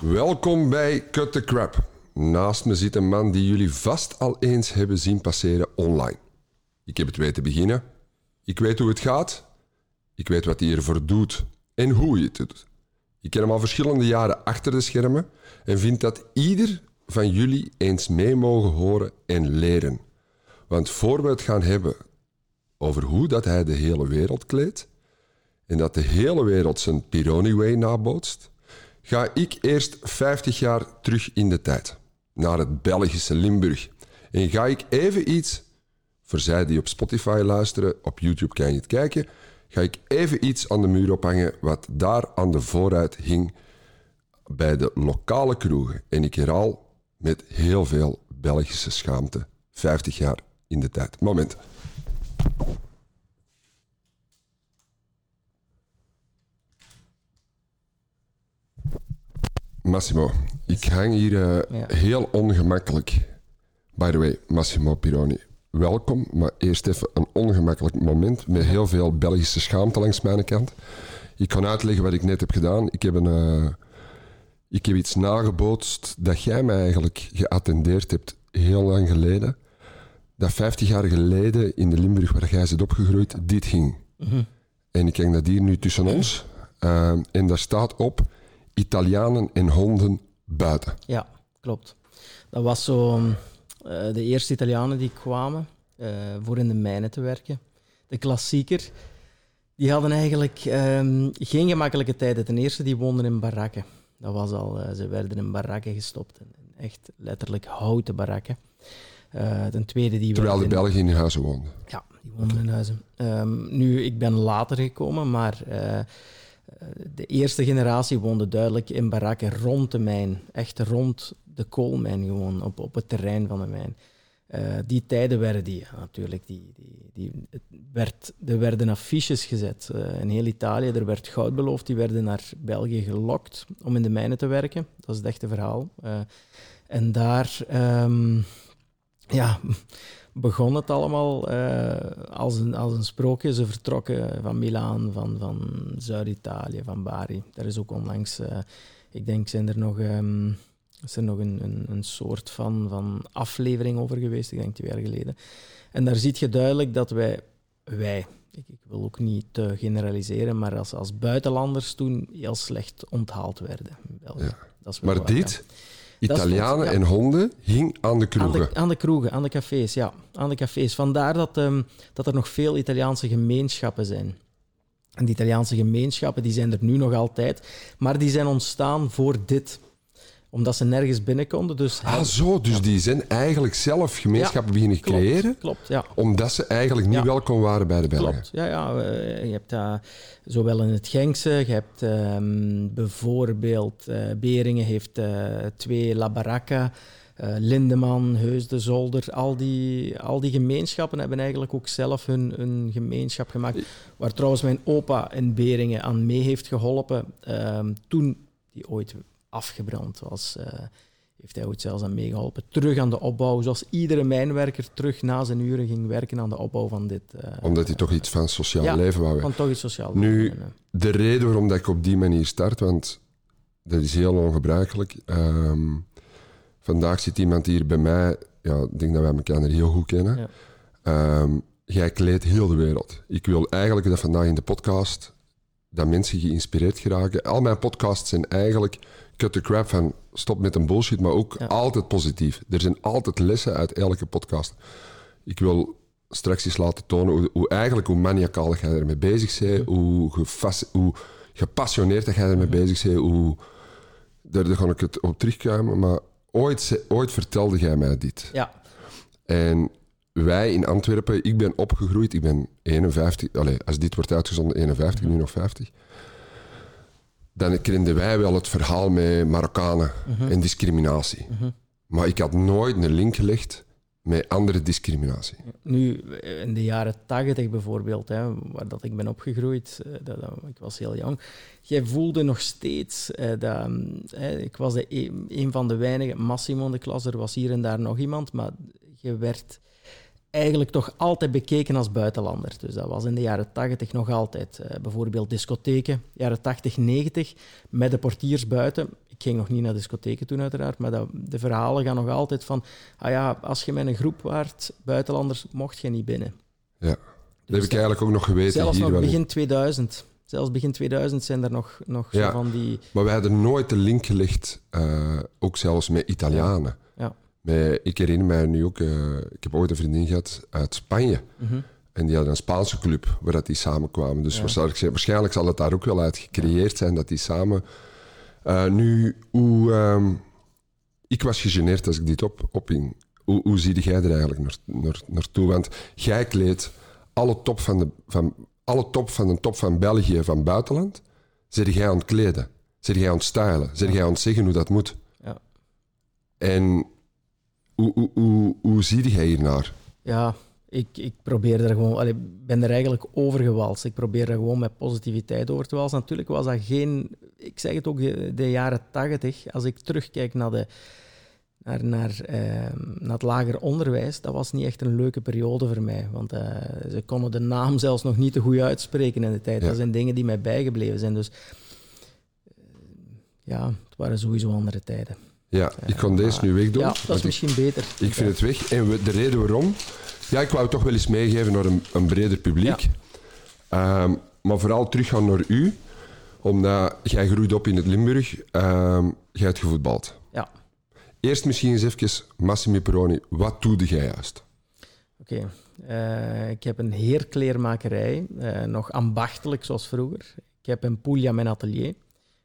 Welkom bij Cut the Crap. Naast me zit een man die jullie vast al eens hebben zien passeren online. Ik heb het weten beginnen. Ik weet hoe het gaat. Ik weet wat hij ervoor doet en hoe hij het doet. Ik ken hem al verschillende jaren achter de schermen en vind dat ieder van jullie eens mee mogen horen en leren. Want voor we het gaan hebben over hoe dat hij de hele wereld kleedt en dat de hele wereld zijn Pironi Way nabootst, ga ik eerst 50 jaar terug in de tijd, naar het Belgische Limburg. En ga ik even iets, voor zij die op Spotify luisteren, op YouTube kan je het kijken, ga ik even iets aan de muur ophangen wat daar aan de vooruit hing bij de lokale kroegen. En ik herhaal met heel veel Belgische schaamte, 50 jaar in de tijd. Moment. Massimo, ik hang hier uh, heel ongemakkelijk. By the way, Massimo Pironi, welkom. Maar eerst even een ongemakkelijk moment met heel veel Belgische schaamte langs mijn kant. Ik kan uitleggen wat ik net heb gedaan. Ik heb, een, uh, ik heb iets nagebootst dat jij mij eigenlijk geattendeerd hebt heel lang geleden. Dat 50 jaar geleden in de Limburg waar jij zit opgegroeid, dit ging. Mm -hmm. En ik kijk dat hier nu tussen ons. Uh, en daar staat op Italianen en honden buiten. Ja, klopt. Dat was zo uh, de eerste Italianen die kwamen uh, voor in de mijnen te werken. De klassieker. Die hadden eigenlijk um, geen gemakkelijke tijden. Ten eerste, die woonden in barakken. Dat was al, uh, ze werden in barakken gestopt. Echt letterlijk houten barakken. ten tweede, die Terwijl de Belgen in huizen woonden. Ja, die woonden in huizen. Um, nu, ik ben later gekomen, maar de eerste generatie woonde duidelijk in barakken rond de mijn. Echt rond de koolmijn gewoon, op, op het terrein van de mijn. Uh, die tijden werden die, natuurlijk, die, die, die, werd, er werden affiches gezet uh, in heel Italië. Er werd goud beloofd, die werden naar België gelokt om in de mijnen te werken. Dat is het echte verhaal. Uh, en daar, um, ja, begon het allemaal uh, als, een, als een sprookje. Ze vertrokken van Milaan, van, van Zuid-Italië, van Bari. Daar is ook onlangs, uh, ik denk, zijn er nog, um, is er nog een, een, een, soort van, van aflevering over geweest, ik denk twee jaar geleden. En daar zie je duidelijk dat wij, wij ik, ik wil ook niet te generaliseren, maar als, als buitenlanders toen heel slecht onthaald werden. In België. Ja. Dat is maar waar, dit... Ja. Italianen ja. en honden hing aan de kroegen. Aan de, aan de, kroegen, aan de cafés, ja. Aan de cafés. Vandaar dat, um, dat er nog veel Italiaanse gemeenschappen zijn. En die Italiaanse gemeenschappen die zijn er nu nog altijd, maar die zijn ontstaan voor dit omdat ze nergens binnen konden. Dus ah, zo. Dus ja. die zijn eigenlijk zelf gemeenschappen ja, beginnen klopt, creëren. Klopt, ja. Omdat ze eigenlijk niet welkom waren bij de Belgen. Klopt, ja. ja uh, je hebt uh, zowel in het Genkse, je hebt um, bijvoorbeeld... Uh, Beringen heeft twee La Baracca... Uh, Lindeman, Heus de Zolder, al die, al die gemeenschappen hebben eigenlijk ook zelf hun, hun gemeenschap gemaakt. Waar trouwens mijn opa in Beringen aan mee heeft geholpen. Uh, toen die ooit afgebrand was. Uh, heeft hij ooit zelfs aan meegeholpen. Terug aan de opbouw, zoals iedere mijnwerker terug na zijn uren ging werken aan de opbouw van dit. Uh, Omdat hij toch iets van sociaal ja, leven wou. Van toch iets sociaal nu, leven. de reden waarom dat ik op die manier start, want dat is heel ongebruikelijk. Um, vandaag zit iemand hier bij mij, ja, ik denk dat wij elkaar heel goed kennen. Ja. Um, jij kleedt heel de wereld. Ik wil eigenlijk dat vandaag in de podcast dat mensen geïnspireerd geraken. Al mijn podcasts zijn eigenlijk cut the crap van stop met een bullshit, maar ook ja. altijd positief. Er zijn altijd lessen uit elke podcast. Ik wil straks eens laten tonen hoe, hoe eigenlijk hoe maniacaal jij ermee bezig bent, hoe, hoe gepassioneerd dat jij ermee bezig bent, hoe... Daar, daar ga ik het op terugkomen, maar ooit, ooit vertelde jij mij dit. Ja. En wij in Antwerpen, ik ben opgegroeid, ik ben 51, allez, als dit wordt uitgezonden 51, mm. nu nog 50 dan kenden wij wel het verhaal met Marokkanen uh -huh. en discriminatie. Uh -huh. Maar ik had nooit een link gelegd met andere discriminatie. Nu, in de jaren tachtig bijvoorbeeld, hè, waar dat ik ben opgegroeid, dat, dat, ik was heel jong, jij voelde nog steeds eh, dat... Eh, ik was de een, van de weinigen, Massimo in de klas, er was hier en daar nog iemand, maar je werd eigenlijk toch altijd bekeken als buitenlander. Dus dat was in de jaren 80 nog altijd. Uh, bijvoorbeeld discotheken, jaren 80, 90, met de portiers buiten. Ik ging nog niet naar discotheken toen uiteraard, maar dat, de verhalen gaan nog altijd van, ah ja, als je met een groep waart, buitenlanders, mocht je niet binnen. Ja, dat heb ik eigenlijk ook nog geweten Zelfs hier nog wel in. begin 2000. Zelfs begin 2000 zijn er nog, nog Ja. zo van die... Maar wij hadden nooit de link gelegd, eh, ook zelfs met Italianen. Ja. Met, ik herinner mij nu ook, eh, ik heb ooit een vriendin gehad uit Spanje. Mhm. En die hadden een Spaanse club waar dat die samenkwamen. Dus waarschijnlijk, waarschijnlijk zal het daar ook wel uit gecreëerd zijn dat die samen. Eh, nu, hoe. ehm, ik was gegeneerd als ik dit op, oping. Hoe, hoe zie jij er eigenlijk naar, naar, naartoe? Want jij kleedt alle top van de, van, alle top van de top van België van buitenland. Zit jij aan het kleden? Zit jij aan het stylen? Zit jij aan het zeggen hoe dat moet? Ja. En hoe, hoe, hoe, hoe zie jij hiernaar? Ja, ik, ik probeer er gewoon... allee, ben er eigenlijk over gewalst. Ik probeer er gewoon met positiviteit over te walsen. Natuurlijk was dat geen... Ik zeg het ook, de, de jaren tachtig, als ik terugkijk naar, de, naar, naar, eh, naar het lager onderwijs, dat was niet echt een leuke periode voor mij. Want eh, ze konden de naam zelfs nog niet te goed uitspreken in de tijd. Ja. Dat zijn dingen die mij bijgebleven zijn. Dus eh, ja, het waren sowieso andere tijden. Ja, ik kon deze nu wegdoen. Ja, dat is misschien beter. Ik vind het weg. En we- de reden waarom... Ja, ik wou het toch wel eens meegeven naar een, een breder publiek. Ehm, maar vooral teruggaan naar u. Omdat jij groeit op in het Limburg. Ehm jij hebt gevoetbald. Ja. Eerst misschien eens even, Massimo Peroni, wat doe jij juist? Oké, eh, ik heb een heerkleermakerij, eh, nog ambachtelijk zoals vroeger. Ik heb in Puglia mijn atelier.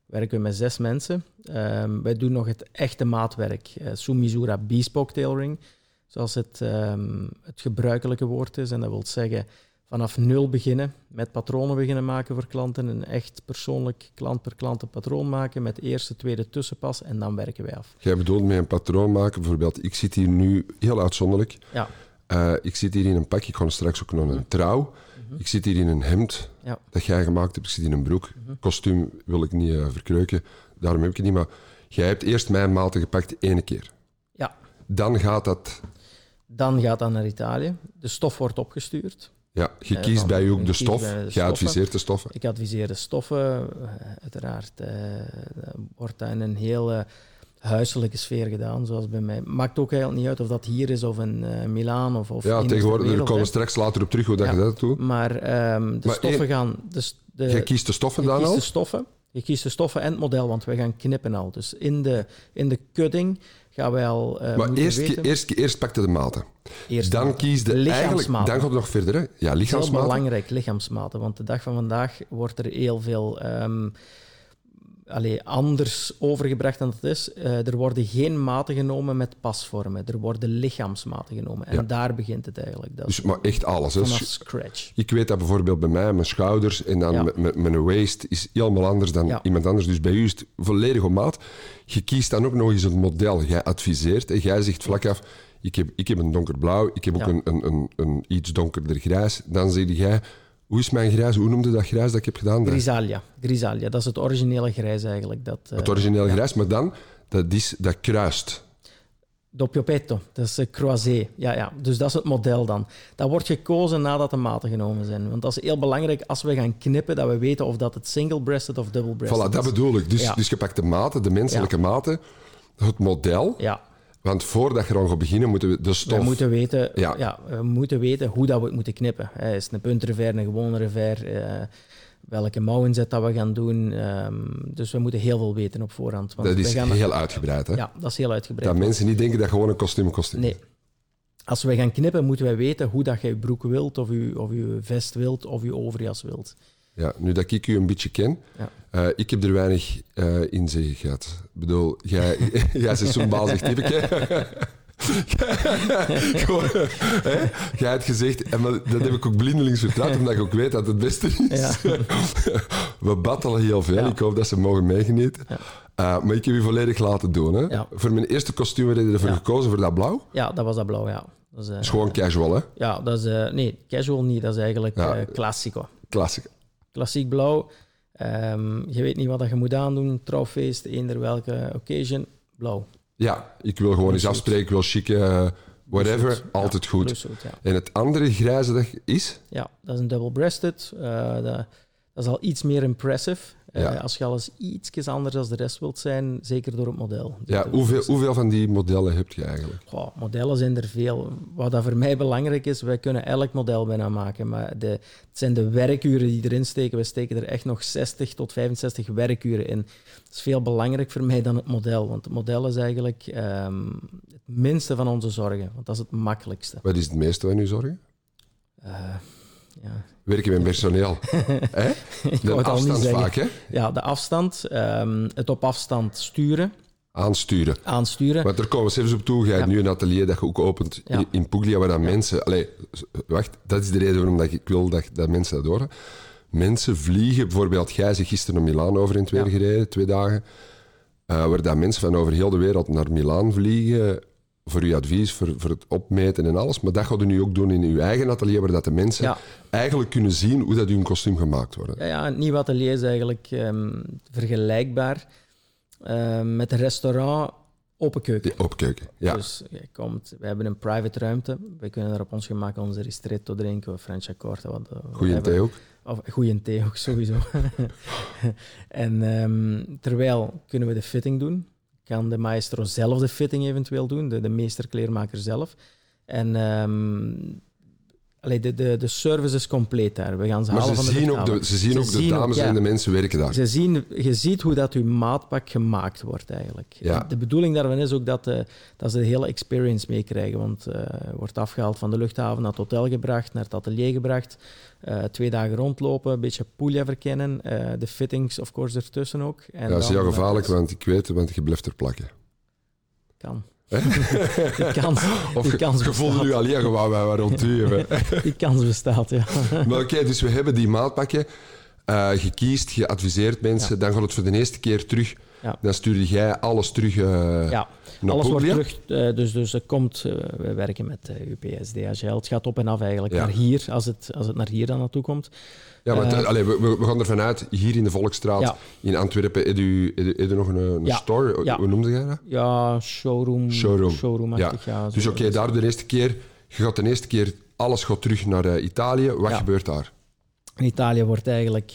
Werken we met zes mensen. Ehm, wij doen nog het echte maatwerk. eh Sumizura Bespoke Tailoring, zoals het, ehm, het gebruikelijke woord is. En dat wil zeggen vanaf nul beginnen, met patronen beginnen maken voor klanten. Een echt persoonlijk klant per klant een patroon maken met eerste, tweede tussenpas en dan werken wij af. Jij bedoelt met een patroon maken, bijvoorbeeld, ik zit hier nu heel uitzonderlijk. Ja, Eh, ik zit hier in een pak, ik ga straks ook nog een trouw. Ik zit hier in een hemd ja. dat jij gemaakt hebt. Ik zit in een broek. Kostuum wil ik niet eh, verkreuken, daarom heb ik het niet. Maar jij hebt eerst mijn maten gepakt één keer. ja. Dan gaat dat... Dan gaat dat naar Italië. De stof wordt opgestuurd. Ja, je Eh, kiest bij u ook de stof. de Je stoffen. adviseert de stoffen. Ik adviseer de stoffen. eh, uiteraard eh, wordt dat in een heel eh, huiselijke sfeer gedaan, zoals bij mij. Maakt ook eigenlijk niet uit of dat hier is of in eh Milaan of, of Ja, tegenwoordig, daar komen we straks later op terug hoe dat Ja. je dat doet. Maar ehm, de Maar stoffen gaan... De, de, Je kiest de stoffen je dan kiest al? de stoffen. Je kiest de stoffen en het model, want we gaan knippen al. Dus in de, in de cutting gaan wij al eh, Maar eerst, weten... eerst, eerst pak je de maten. Eerst Dan de kies je eigenlijk... lichaamsmaten. Dan gaat het nog verder, hè? Ja, heel lichaamsmaten. belangrijk, lichaamsmaten. Want de dag van vandaag wordt er heel veel ehm, allee, anders overgebracht dan het is. Eh, er worden geen maten genomen met pasvormen. Er worden lichaamsmaten genomen. En Ja. daar begint het eigenlijk. Dat Dus, maar echt alles. Hè? vanaf Sch- scratch. Ik weet dat bijvoorbeeld bij mij, mijn schouders en dan Ja. mijn waist is helemaal anders dan Ja. iemand anders. Dus bij u is het volledig op maat. Je kiest dan ook nog eens het model. Jij adviseert en jij zegt vlak af, ik heb, ik heb een donkerblauw, ik heb ook een, een, een, een iets donkerder grijs. Dan zeg jij, hoe is mijn grijs? Hoe noemde dat grijs dat ik heb gedaan? Grisalia. Grisalia, dat is het originele grijs eigenlijk. Dat, eh, het origineel grijs, maar dan, dat, is, dat kruist. Doppio petto, dat is croisé. Ja, ja, dus dat is het model dan. Dat wordt gekozen nadat de maten genomen zijn. Want dat is heel belangrijk als we gaan knippen, dat we weten of dat het single-breasted of double-breasted Voilà, is. dat bedoel ik. Dus, Ja. dus je pakt de maten, de menselijke maten, het model. Ja, Want voordat je dan gaat beginnen, moeten we de stof... We moeten weten, Ja. ja. we moeten weten hoe dat we het moeten knippen. Is het een puntrevers, een gewone revers? eh, welke mouwinzet dat we gaan doen. Ehm, dus we moeten heel veel weten op voorhand. Want dat is gaan, heel uitgebreid. Hè? Ja, dat is heel uitgebreid. Dat mensen niet denken dat gewoon een kostuum een kostuum Nee. Als we gaan knippen, moeten wij weten hoe dat je je broek wilt, of je, of je vest wilt, of je overjas wilt. Ja, nu dat ik u een beetje ken, Ja. eh, ik heb er weinig eh in zeggen gehad. Ik bedoel, jij, jij zo'n bazig typeke. Gewoon, hè? Jij hebt gezegd, en dat heb ik ook blindelings vertrouwd, omdat ik ook weet dat het beste is. Ja. We battelen heel veel, Ja. ik hoop dat ze mogen meegenieten. Ja. Eh, maar ik heb u volledig laten doen. Hè? Voor mijn eerste kostuum heb je ervoor gekozen, voor dat blauw. Ja, dat was dat blauw, ja. Dat is, is gewoon casual, hè? ja, dat is... nee, casual niet. Dat is eigenlijk Ja. classico. Klassiek. Blauw. Ehm, je weet niet wat dat je moet aandoen. Trouwfeest, eender welke occasion. Blauw. Ja, ik wil gewoon eens afspreken, ik wil chic, eh, whatever, ja, altijd goed. ja. En het andere grijze dat is? Ja, dat is een double-breasted. Eh, dat, dat is al iets meer impressive. Eh, Ja. als je alles iets anders dan de rest wilt zijn, zeker door het model. Ja, hoeveel, hoeveel van die modellen heb je eigenlijk? Goh, modellen zijn er veel. Wat dat voor mij belangrijk is, wij kunnen elk model bijna maken, maar de, het zijn de werkuren die erin steken. We steken er echt nog 60 tot 65 werkuren in. Dat is veel belangrijk voor mij dan het model, want het model is eigenlijk ehm, het minste van onze zorgen, want dat is het makkelijkste. Wat is het meeste van uw zorgen? Eh, ja. Werken met personeel. hè? De het afstand vaak, hè? Ja, de afstand, ehm, het op afstand sturen, Aansturen. aansturen. Want er komen we even op toe. Je hebt Ja. nu een atelier dat je ook opent Ja. in, Puglia, waar dan mensen... Allee, wacht, dat is de reden waarom dat ik wil dat, dat mensen dat horen. Mensen vliegen, bijvoorbeeld jij zegt gisteren naar Milaan over in twee Ja. gereden, twee dagen. eh, waar mensen van over heel de wereld naar Milaan vliegen voor uw advies, voor, voor het opmeten en alles. Maar dat gaat u nu ook doen in uw eigen atelier, waar dat de mensen Ja. eigenlijk kunnen zien hoe dat uw kostuum gemaakt wordt. Ja, ja, een nieuw atelier is eigenlijk ehm, vergelijkbaar ehm, met een restaurant open keuken. Die opkeuken. Ja. Dus je komt, we hebben een private ruimte. We kunnen daar op ons gemak onze ristretto drinken of Franciacorta. Wat, eh, Goeie thee ook. Of goeie thee ook, sowieso. en ehm, terwijl kunnen we de fitting doen. Kan de maestro zelf de fitting eventueel doen, de, de meesterkleermaker zelf. En ehm, allee, de, de, de service is compleet daar. We gaan ze Maar halen ze van de zien ook de, ze zien Ze ook de ook, dames ja. en de mensen werken daar. Ze zien, je ziet hoe dat uw maatpak gemaakt wordt eigenlijk. Ja. De bedoeling daarvan is ook dat, eh, dat ze de hele experience meekrijgen. Want eh wordt afgehaald van de luchthaven naar het hotel gebracht, naar het atelier gebracht. eh, twee dagen rondlopen, een beetje Puglia verkennen. de fittings, of course, ertussen ook. En Ja, dat is heel gevaarlijk, want ik weet het, want je blijft er plakken. Kan. Die kans, Of die je, kans je bestaat. nu alleen gewoon wij waren hebben. Die kans bestaat, ja. Maar oké, dus we hebben die maatpakken. je kiest, je adviseert mensen, dan gaat het voor de eerste keer terug. Ja. Dan stuur jij alles terug eh, ja. Alles wordt terug, eh, dus, dus er komt, eh, we werken met eh, UPS, DHL. Het gaat op en af eigenlijk Ja. naar hier, als het, als het naar hier dan naartoe komt. Ja, maar het- allee, we, we gaan ervan uit, hier in de Volksstraat Ja. in Antwerpen, heb je, nog een, een Ja. store? Ja. Hoe noemde jij dat? Ja, showroom. Showroom. Showroom-achtig, ja. Dus oké, daar de eerste keer, je gaat de eerste keer, alles gaat terug naar Italië. Wat gebeurt daar? In Italië wordt eigenlijk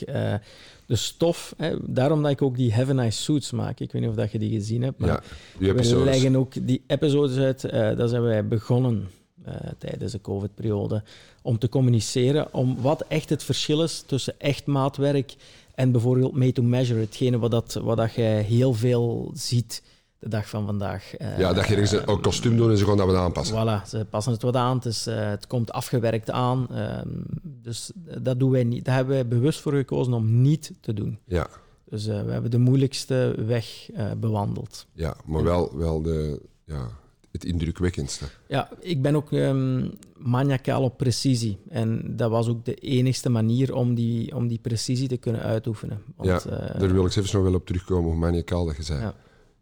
de stof... Hè, daarom dat ik ook die Heaven Nice Suits maak. Ik weet niet of dat je die gezien hebt, maar ja, we leggen ook die episodes uit. eh daar zijn wij begonnen eh, tijdens de COVID-periode om te communiceren om wat echt het verschil is tussen echt maatwerk en bijvoorbeeld made-to-measure. Hetgene wat, dat, wat dat jij heel veel ziet de dag van vandaag. Eh, Ja, dat je ergens een een kostuum doet en ze gaan dat wat aanpassen. Voilà, ze passen het wat aan. Het, is, eh, het komt afgewerkt aan. ehm, dus dat doen wij niet. Daar hebben wij bewust voor gekozen om niet te doen. Ja, Dus eh, we hebben de moeilijkste weg eh, bewandeld. ja maar wel, wel de, ja, het indrukwekkendste. Ja, ik ben ook ehm maniacaal op precisie. En dat was ook de enigste manier om die, om die precisie te kunnen uitoefenen. Want, ja, eh, daar wil ik even nog wel op terugkomen, hoe maniacaal dat je zei. Ja.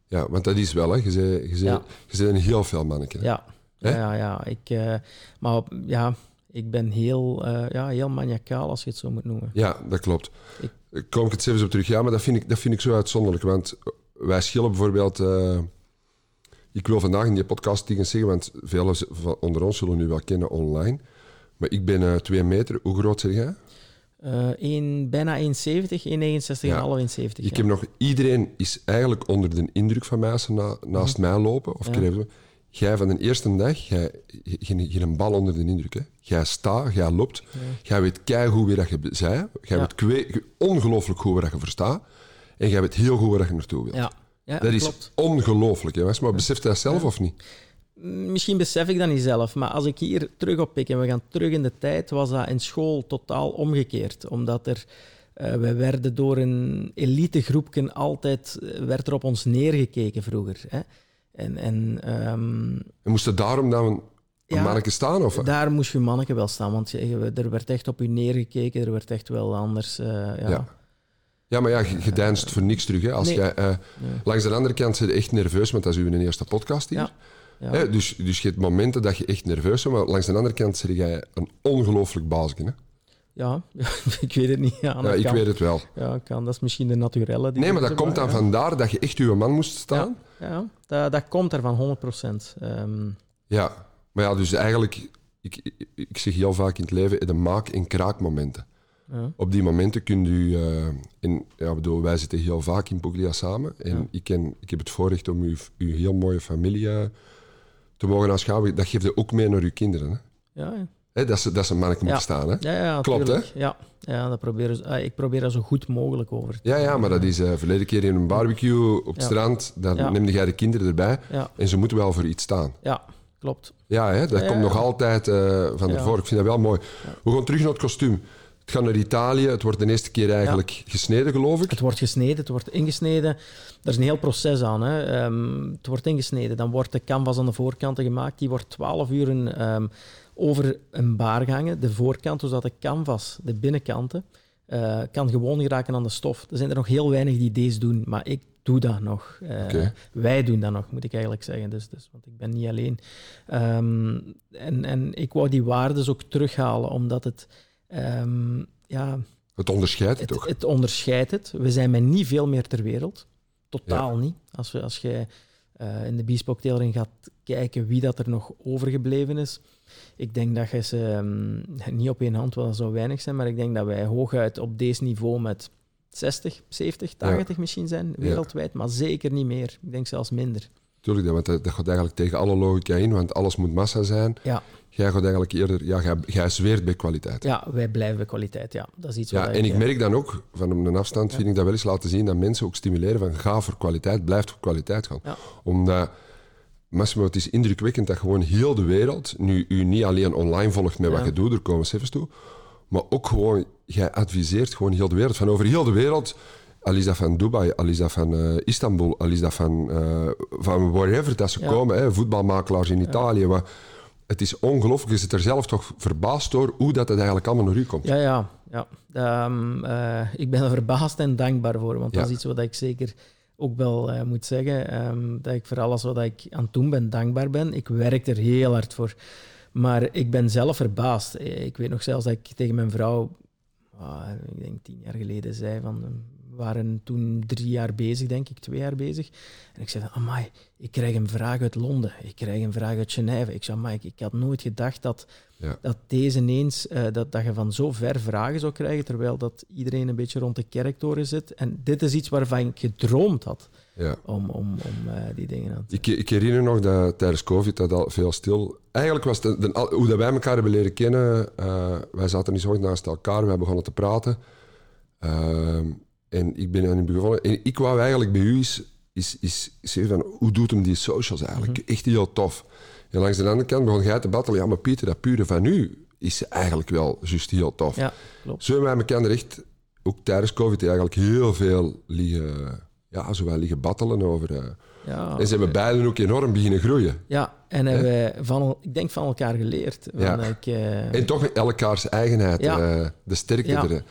Ja. want dat is wel, hè. Je bent, je bent, je bent een heel veel manneke. hè. ja, ja, ja. Ik, eh, maar op- ja, ik ben heel, eh, ja, heel maniacaal, als je het zo moet noemen. Ja, dat klopt. Ik- Daar kom ik het even op terug. Ja, maar dat vind ik, dat vind ik zo uitzonderlijk. Want wij schillen bijvoorbeeld... eh, ik wil vandaag in die podcast dingen zeggen, want velen onder ons zullen nu wel kennen online. Maar ik ben eh, twee meter. Hoe groot zeg jij? Eh één- bijna 1,70, 1,69 Ja. en half 1,70. Ik ja. heb nog... Iedereen is eigenlijk onder de indruk van mij als na- naast mij lopen. Of Mhm. Ja. Jij van de eerste dag, jij, geen, geen bal onder de indruk. Hè. Jij staat, jij loopt. Jij weet wie dat je zei. Jij weet kwe- ongelooflijk goed waar dat je verstaat. En jij weet heel goed waar dat je naartoe wilt. Ja, ja dat is klopt. ongelooflijk. Hè, maar beseft dat zelf of niet? Misschien besef ik dat niet zelf, maar als ik hier terug op pik en we gaan terug in de tijd, was dat in school totaal omgekeerd. Omdat er, eh we werden door een elitegroepje altijd, eh, werd er op ons neergekeken vroeger. Hè? En, en ehm, En moest er daarom dan een, een Ja, manneke staan? Of? daar moest je manneke wel staan, want je- er werd echt op u neergekeken, er werd echt wel anders. eh, ja. Ja. Ja, maar ja, je, deinst voor niks terug. Hè. Als Nee. jij, eh, Langs de andere kant zit je echt nerveus, want dat is uw eerste podcast hier. Ja. Ja. Hè, dus, dus je hebt momenten dat je echt nerveus bent, maar langs de andere kant zit jij een ongelooflijk baasje. Hè? Ja, ik weet het niet. Ja, Ja, ik kan. weet het wel. Ja, kan. Dat is misschien de naturelle. Die Nee, maar dat komt dan ja. vandaar dat je echt uw man moest staan. Ja, dat, dat komt er van 100 procent. Ehm, Ja, maar ja, dus eigenlijk, ik, ik, ik zeg heel vaak in het leven, de maak- en kraakmomenten. Ja. Op die momenten kunt u... eh, ja, bedoel, wij zitten heel vaak in Puglia samen. En Ja. ik, ken, ik heb het voorrecht om uw, uw heel mooie familie eh, te mogen aanschouwen. Dat geeft je ook mee naar uw kinderen. Hè? Ja, ja. Hè, dat, ze, dat ze een manneke moeten staan. Hè? ja, ja Klopt, tuurlijk. Ja, ja dat probeer, ah, ik probeer dat zo goed mogelijk over te Ja, ja, maar dat is uh, verleden keer in een barbecue op het strand. Dan neemde jij de kinderen erbij. En ze moeten wel voor iets staan. ja klopt. Ja, hè, dat komt nog altijd van ervoor. Ik vind dat wel mooi. We gaan terug naar het kostuum. Het gaat naar Italië. Het wordt de eerste keer eigenlijk gesneden, geloof ik. Het wordt gesneden, het wordt ingesneden. Er is een heel proces aan. Hè. Ehm, het wordt ingesneden. Dan wordt de canvas aan de voorkanten gemaakt. Die wordt 12 uur ehm, over een baar gehangen. De voorkant, dus dat de canvas, de binnenkanten, eh, kan gewoon geraken aan de stof. Er zijn er nog heel weinig die deze doen, maar ik doe dat nog. Eh. Wij doen dat nog, moet ik eigenlijk zeggen. Dus, dus, want ik ben niet alleen. Ehm, en, en ik wou die waardes ook terughalen, omdat het... ehm, ja, Het onderscheidt het het, toch? het onderscheidt het. We zijn met niet veel meer ter wereld. Totaal niet. Als, we, als je eh, in de bespoke tailoring gaat kijken wie dat er nog overgebleven is. Ik denk dat je ze ehm, niet op één hand, wel zou weinig zijn, maar ik denk dat wij hooguit op deze niveau met 60, 70, 80 misschien zijn wereldwijd, maar zeker niet meer. Ik denk zelfs minder. Tuurlijk, want dat, dat gaat eigenlijk tegen alle logica in, want alles moet massa zijn. Ja, Jij gaat eigenlijk eerder... Ja, jij, jij zweert bij kwaliteit. ja wij blijven bij kwaliteit. Ja, dat is iets Ja, en ik eh, merk dan ook, van een afstand vind ik dat wel eens laten zien, dat mensen ook stimuleren van ga voor kwaliteit, blijf voor kwaliteit gaan. Omdat, Massimo, het is indrukwekkend dat gewoon heel de wereld nu u niet alleen online volgt met wat je doet, er komen cijfers toe, maar ook gewoon, jij adviseert gewoon heel de wereld. Van over heel de wereld, al is dat van Dubai, al is dat van eh, Istanbul, al is dat van, eh, van wherever dat ze Ja. komen, hè, voetbalmakelaars in Italië. Maar het is ongelooflijk, je zit er zelf toch verbaasd door hoe dat het eigenlijk allemaal naar u komt. Ja, ja. ja. Ehm, eh, ik ben er verbaasd en dankbaar voor, want dat is iets wat ik zeker ook wel moet zeggen. ehm, dat ik voor alles wat ik aan het doen ben, dankbaar ben. Ik werk er heel hard voor. Maar ik ben zelf verbaasd. Ik weet nog zelfs dat ik tegen mijn vrouw, ah, ik denk tien jaar geleden, zei van... waren toen drie jaar bezig, denk ik, twee jaar bezig. En ik zei van, amai, ik krijg een vraag uit Londen. Ik krijg een vraag uit Genève. Ik zei, amai, ik, ik had nooit gedacht dat Ja. dat deze ineens, eh, dat, dat je van zo ver vragen zou krijgen, terwijl dat iedereen een beetje rond de kerktoren zit. En dit is iets waarvan ik gedroomd had, Ja. om, om, om eh, die dingen aan te Ik, ik herinner nog dat tijdens COVID dat al veel stil. Eigenlijk was het de, hoe dat wij elkaar hebben leren kennen. eh, wij zaten niet zo naast elkaar, wij begonnen te praten. Ehm, en ik ben aan u begonnen. En ik wou eigenlijk bij u is, is, is zeggen van hoe doet hem die socials eigenlijk? Echt heel tof. En langs de andere kant begon jij te battelen. Ja, maar Pieter, dat pure van u is eigenlijk wel juist heel tof. Ja, klopt. Zo hebben wij elkaar echt, ook tijdens COVID, eigenlijk heel veel liggen, ja, zo wel liggen battelen over. eh, Ja, en ze hebben beiden ook enorm beginnen groeien. ja en hebben wij van, ik denk van elkaar geleerd. Ja. Ik, eh, En toch met elkaars eigenheid, Ja. eh, de sterkte Ja. er.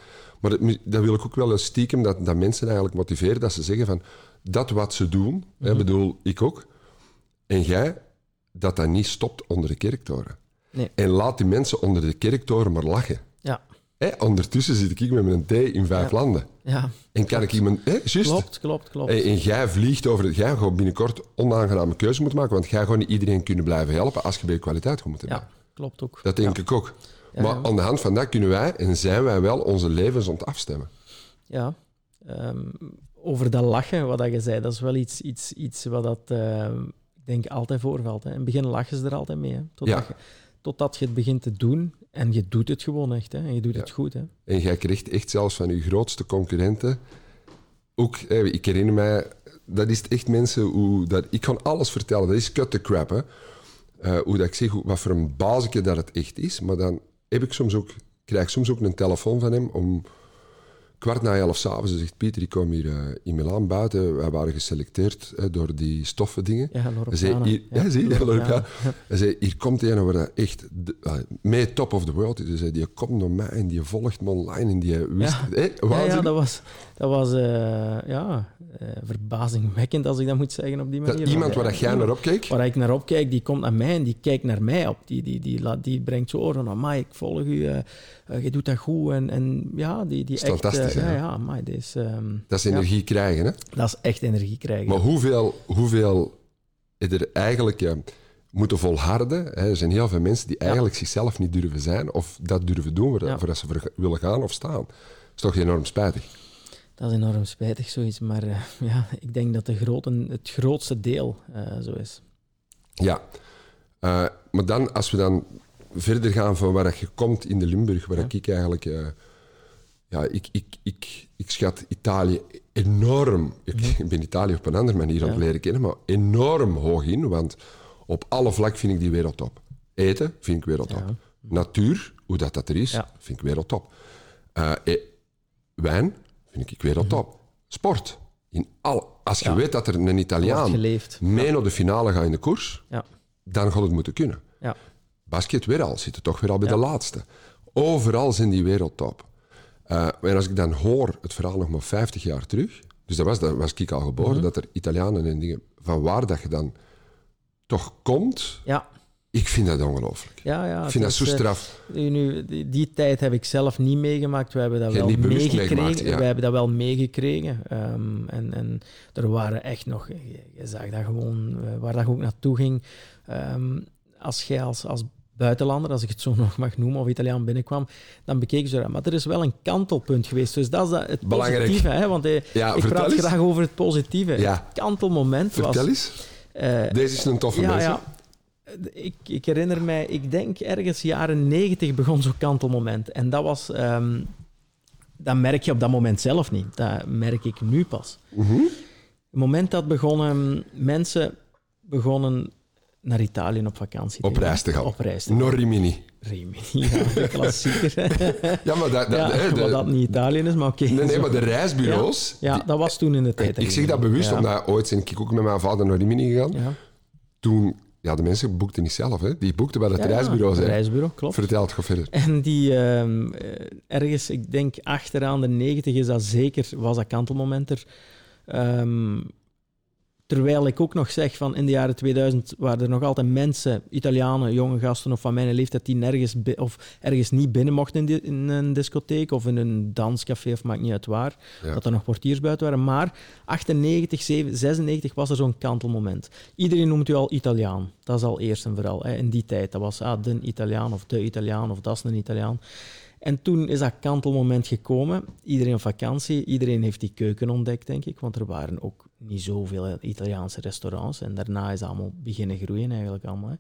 Maar dat, dat wil ik ook wel eens stiekem, dat, dat mensen eigenlijk motiveren, dat ze zeggen van, dat wat ze doen, hè, Mhm. bedoel, ik ook, en jij, dat dat niet stopt onder de kerktoren. Nee. En laat die mensen onder de kerktoren maar lachen. ja, Hè, ondertussen zit ik met mijn thee in vijf Ja. landen. ja, En kan ik iemand... Hè, klopt, klopt, klopt. En, en jij vliegt over het... Jij gaat binnenkort onaangename keuze moeten maken, want jij gaat niet iedereen kunnen blijven helpen als je bij kwaliteit blijven. Ja, klopt ook. Dat denk ik ook. Maar aan de hand van dat kunnen wij en zijn wij wel onze levens ont afstemmen. Ja. Ehm, over dat lachen, wat dat je zei, dat is wel iets, iets, iets wat dat, ehm, ik denk altijd voorvalt. Hè. In het begin lachen ze er altijd mee. Hè. Totdat, Ja. je, totdat je het begint te doen en je doet het gewoon echt. Hè. En je doet Ja. het goed. Hè. En jij krijgt echt zelfs van je grootste concurrenten. Ook, hè, ik herinner mij, dat is echt mensen hoe dat. Ik kan alles vertellen, dat is cut the crap. Hè. Eh, hoe dat ik zeg, hoe- wat voor een basisje dat het echt is. Maar dan heb ik soms ook, krijg ik soms ook een telefoon van hem om kwart na elf s'avonds. Zegt: Pieter, ik kom hier eh, in Milaan buiten. Wij waren geselecteerd hè, door die stoffen dingen. Ja, zei, hier, ja, zie. Hij zei, hier komt een waar dat echt de, uh, mee top of the world is. Hij zei, die komt naar mij en die volgt me online en die wist... Ja. Dat was, dat was eh, ja, eh, verbazingwekkend, als ik dat moet zeggen op die Dat manier. iemand Maar, waar dat jij naar opkeek, Waar ik naar opkijk, die komt naar mij en die kijkt naar mij op. Die, die, die, die brengt zo oren van, amai, ik volg u, eh, eh, je doet dat goed. En, en ja, die, die echt... ja, ja, amai, dit is, ehm, dat is ja, energie krijgen. Hè? dat is echt energie krijgen. Maar hoeveel, hoeveel is er eigenlijk... eh, moeten volharden. Hè. Er zijn heel veel mensen die eigenlijk zichzelf niet durven zijn of dat durven doen Ja. waar ze voor willen gaan of staan. Dat is toch enorm spijtig. Dat is enorm spijtig, zoiets. Maar eh, ja, ik denk dat de grote, het grootste deel eh, zo is. Ja. Maar dan, als we dan verder gaan van waar je komt in de Limburg, waar ik eigenlijk... ja, ik, ik, ik, ik schat Italië enorm... Ik ben Italië op een andere manier aan het leren kennen, maar enorm hoog in, want op alle vlak vind ik die wereldtop. Eten vind ik wereldtop. Ja. Natuur, hoe dat, dat er is, Ja. vind ik wereldtop. Eh, eh, wijn vind ik wereldtop. Sport. In al, als je weet dat er een Italiaan mee naar de finale gaat in de koers, Ja. dan gaat het moeten kunnen. Ja. Basket weer al, zitten toch weer al bij de laatste. Overal zijn die wereldtop. Eh en als ik dan hoor het verhaal nog maar 50 jaar terug, dus dat was, dat was ik al geboren, Mhm. dat er Italianen en dingen, van waar dat je dan toch komt, Ja, ik vind dat ongelooflijk. ja, ja. Ik vind dat zo eh, straf. Nu, die, die tijd heb ik zelf niet meegemaakt. We hebben dat wel meegekregen. ja. We hebben dat wel meegekregen. Ehm, en, en er waren echt nog... Je, je zag dat gewoon, eh, waar dat ook naartoe ging. Ehm, als jij als, als buitenlander, als ik het zo nog mag noemen, of Italiaan binnenkwam, dan bekeek ze dat. Maar er is wel een kantelpunt geweest. Dus dat is dat, het Belangrijk. positieve. Hè? Want eh, Ja, ik praat eens. graag over het positieve. Ja. Het kantelmoment was... Vertel eens. eh, Deze is een toffe ja, mensen. ja. Ik, ik herinner mij, ik denk ergens jaren negentig begon zo'n kantelmoment. En dat was... ehm, dat merk je op dat moment zelf niet. Dat merk ik nu pas. Mhm. Het moment dat begonnen, mensen begonnen naar Italië op vakantie Op reis te gaan. Op reis te gaan. Norrimini. Rimini, ja, de klassieker. Ja, maar dat, dat, ja, hè, de- wat dat niet Italië is, maar oké. nee, nee, maar de reisbureaus... Ja, dat was toen in de tijd. ik zeg dat bewust, ja. omdat ooit ben ik ook met mijn vader naar Rimini gegaan. Ja. Toen... Ja, de mensen boekten niet zelf, hè. Die boekten bij het Ja, reisbureau. het reisbureau, klopt. Vertel het, ga verder. En die ehm, eh, ergens, ik denk achteraan de 90 is dat zeker, was dat kantelmoment er. Ehm, terwijl ik ook nog zeg van in de jaren 2000 waren er nog altijd mensen, Italianen, jonge gasten of van mijn leeftijd, die nergens of ergens niet binnen mochten in, een discotheek of in een danscafé of maakt niet uit waar. Ja. Dat er nog portiers buiten waren. Maar 98, 7, 96 was er zo'n kantelmoment. Iedereen noemt u al Italiaan. Dat is al eerst en vooral. Hè. In die tijd. Dat was ah, de Italiaan of de Italiaan of dat is een Italiaan. En toen is dat kantelmoment gekomen. Iedereen op vakantie. Iedereen heeft die keuken ontdekt, denk ik. Want er waren ook niet zoveel Italiaanse restaurants. En daarna is allemaal beginnen groeien eigenlijk allemaal. Hè.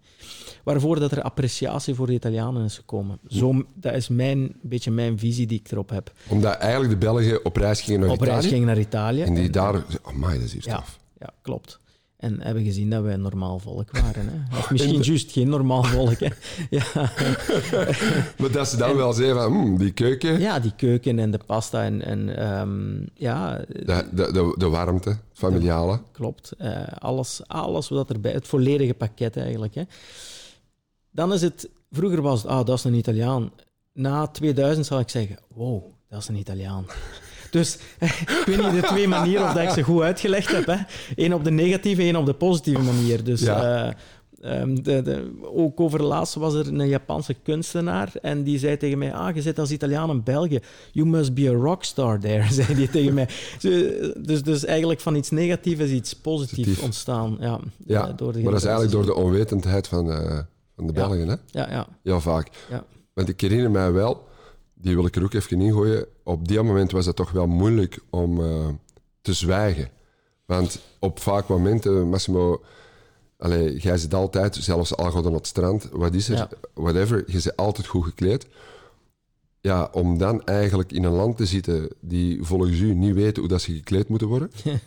Waarvoor dat er appreciatie voor de Italianen is gekomen. Zo, dat is mijn, beetje mijn visie die ik erop heb. Omdat eigenlijk de Belgen op reis gingen naar op reis Italië. ging naar Italië. En die daar... Amai, dat is hier ja, tof. ja, klopt. En hebben gezien dat wij een normaal volk waren. Hè? Of misschien de- juist geen normaal volk. Hè? Ja. Maar dat ze dan wel zeiden van, hmm, die keuken, ja, die keuken en de pasta en, en ehm, ja, de, de, de, de warmte, familiale. klopt. Eh, alles, alles wat erbij, het volledige pakket eigenlijk. Hè. Dan is het, vroeger was het, ah, dat is een Italiaan. Na 2000 zal ik zeggen, wow, dat is een Italiaan. Dus ik weet niet de twee manieren of dat ik ze goed uitgelegd heb. Hè. Eén op de negatieve, één op de positieve manier. Dus Ja. eh, ehm, de, de, ook over laatst was er een Japanse kunstenaar en die zei tegen mij, ah, je zit als Italiaan in België. You must be a rockstar there, zei die tegen mij. Dus, dus eigenlijk van iets negatiefs is iets positiefs Positief. ontstaan. Ja, Ja, eh, door de maar dat is eigenlijk door de onwetendheid van, eh, van de Ja. Belgen, hè? Ja, ja, Heel vaak. ja. Want ik herinner mij wel, die wil ik er ook even ingooien, op die moment was het toch wel moeilijk om eh, te zwijgen. Want op vaak momenten, Massimo, allee, jij zit altijd, zelfs al gaat op het strand, wat is er, Ja. whatever, je zit altijd goed gekleed. Ja, om dan eigenlijk in een land te zitten die volgens u niet weten hoe dat ze gekleed moeten worden.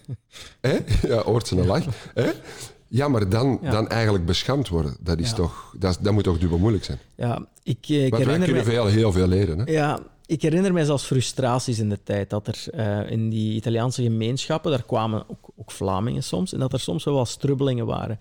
Hè? Ja, hoort ze een lach. Hè? Ja, maar dan, Ja. dan eigenlijk beschaamd worden, dat, is Ja. toch, dat, dat moet toch dubbel moeilijk zijn. ja ik, eh, ik Want wij herinner kunnen veel, heel veel leren. Hè? Ja, ik herinner mij zelfs frustraties in de tijd dat er eh, in die Italiaanse gemeenschappen, daar kwamen ook, ook Vlamingen soms, en dat er soms wel wat strubbelingen waren.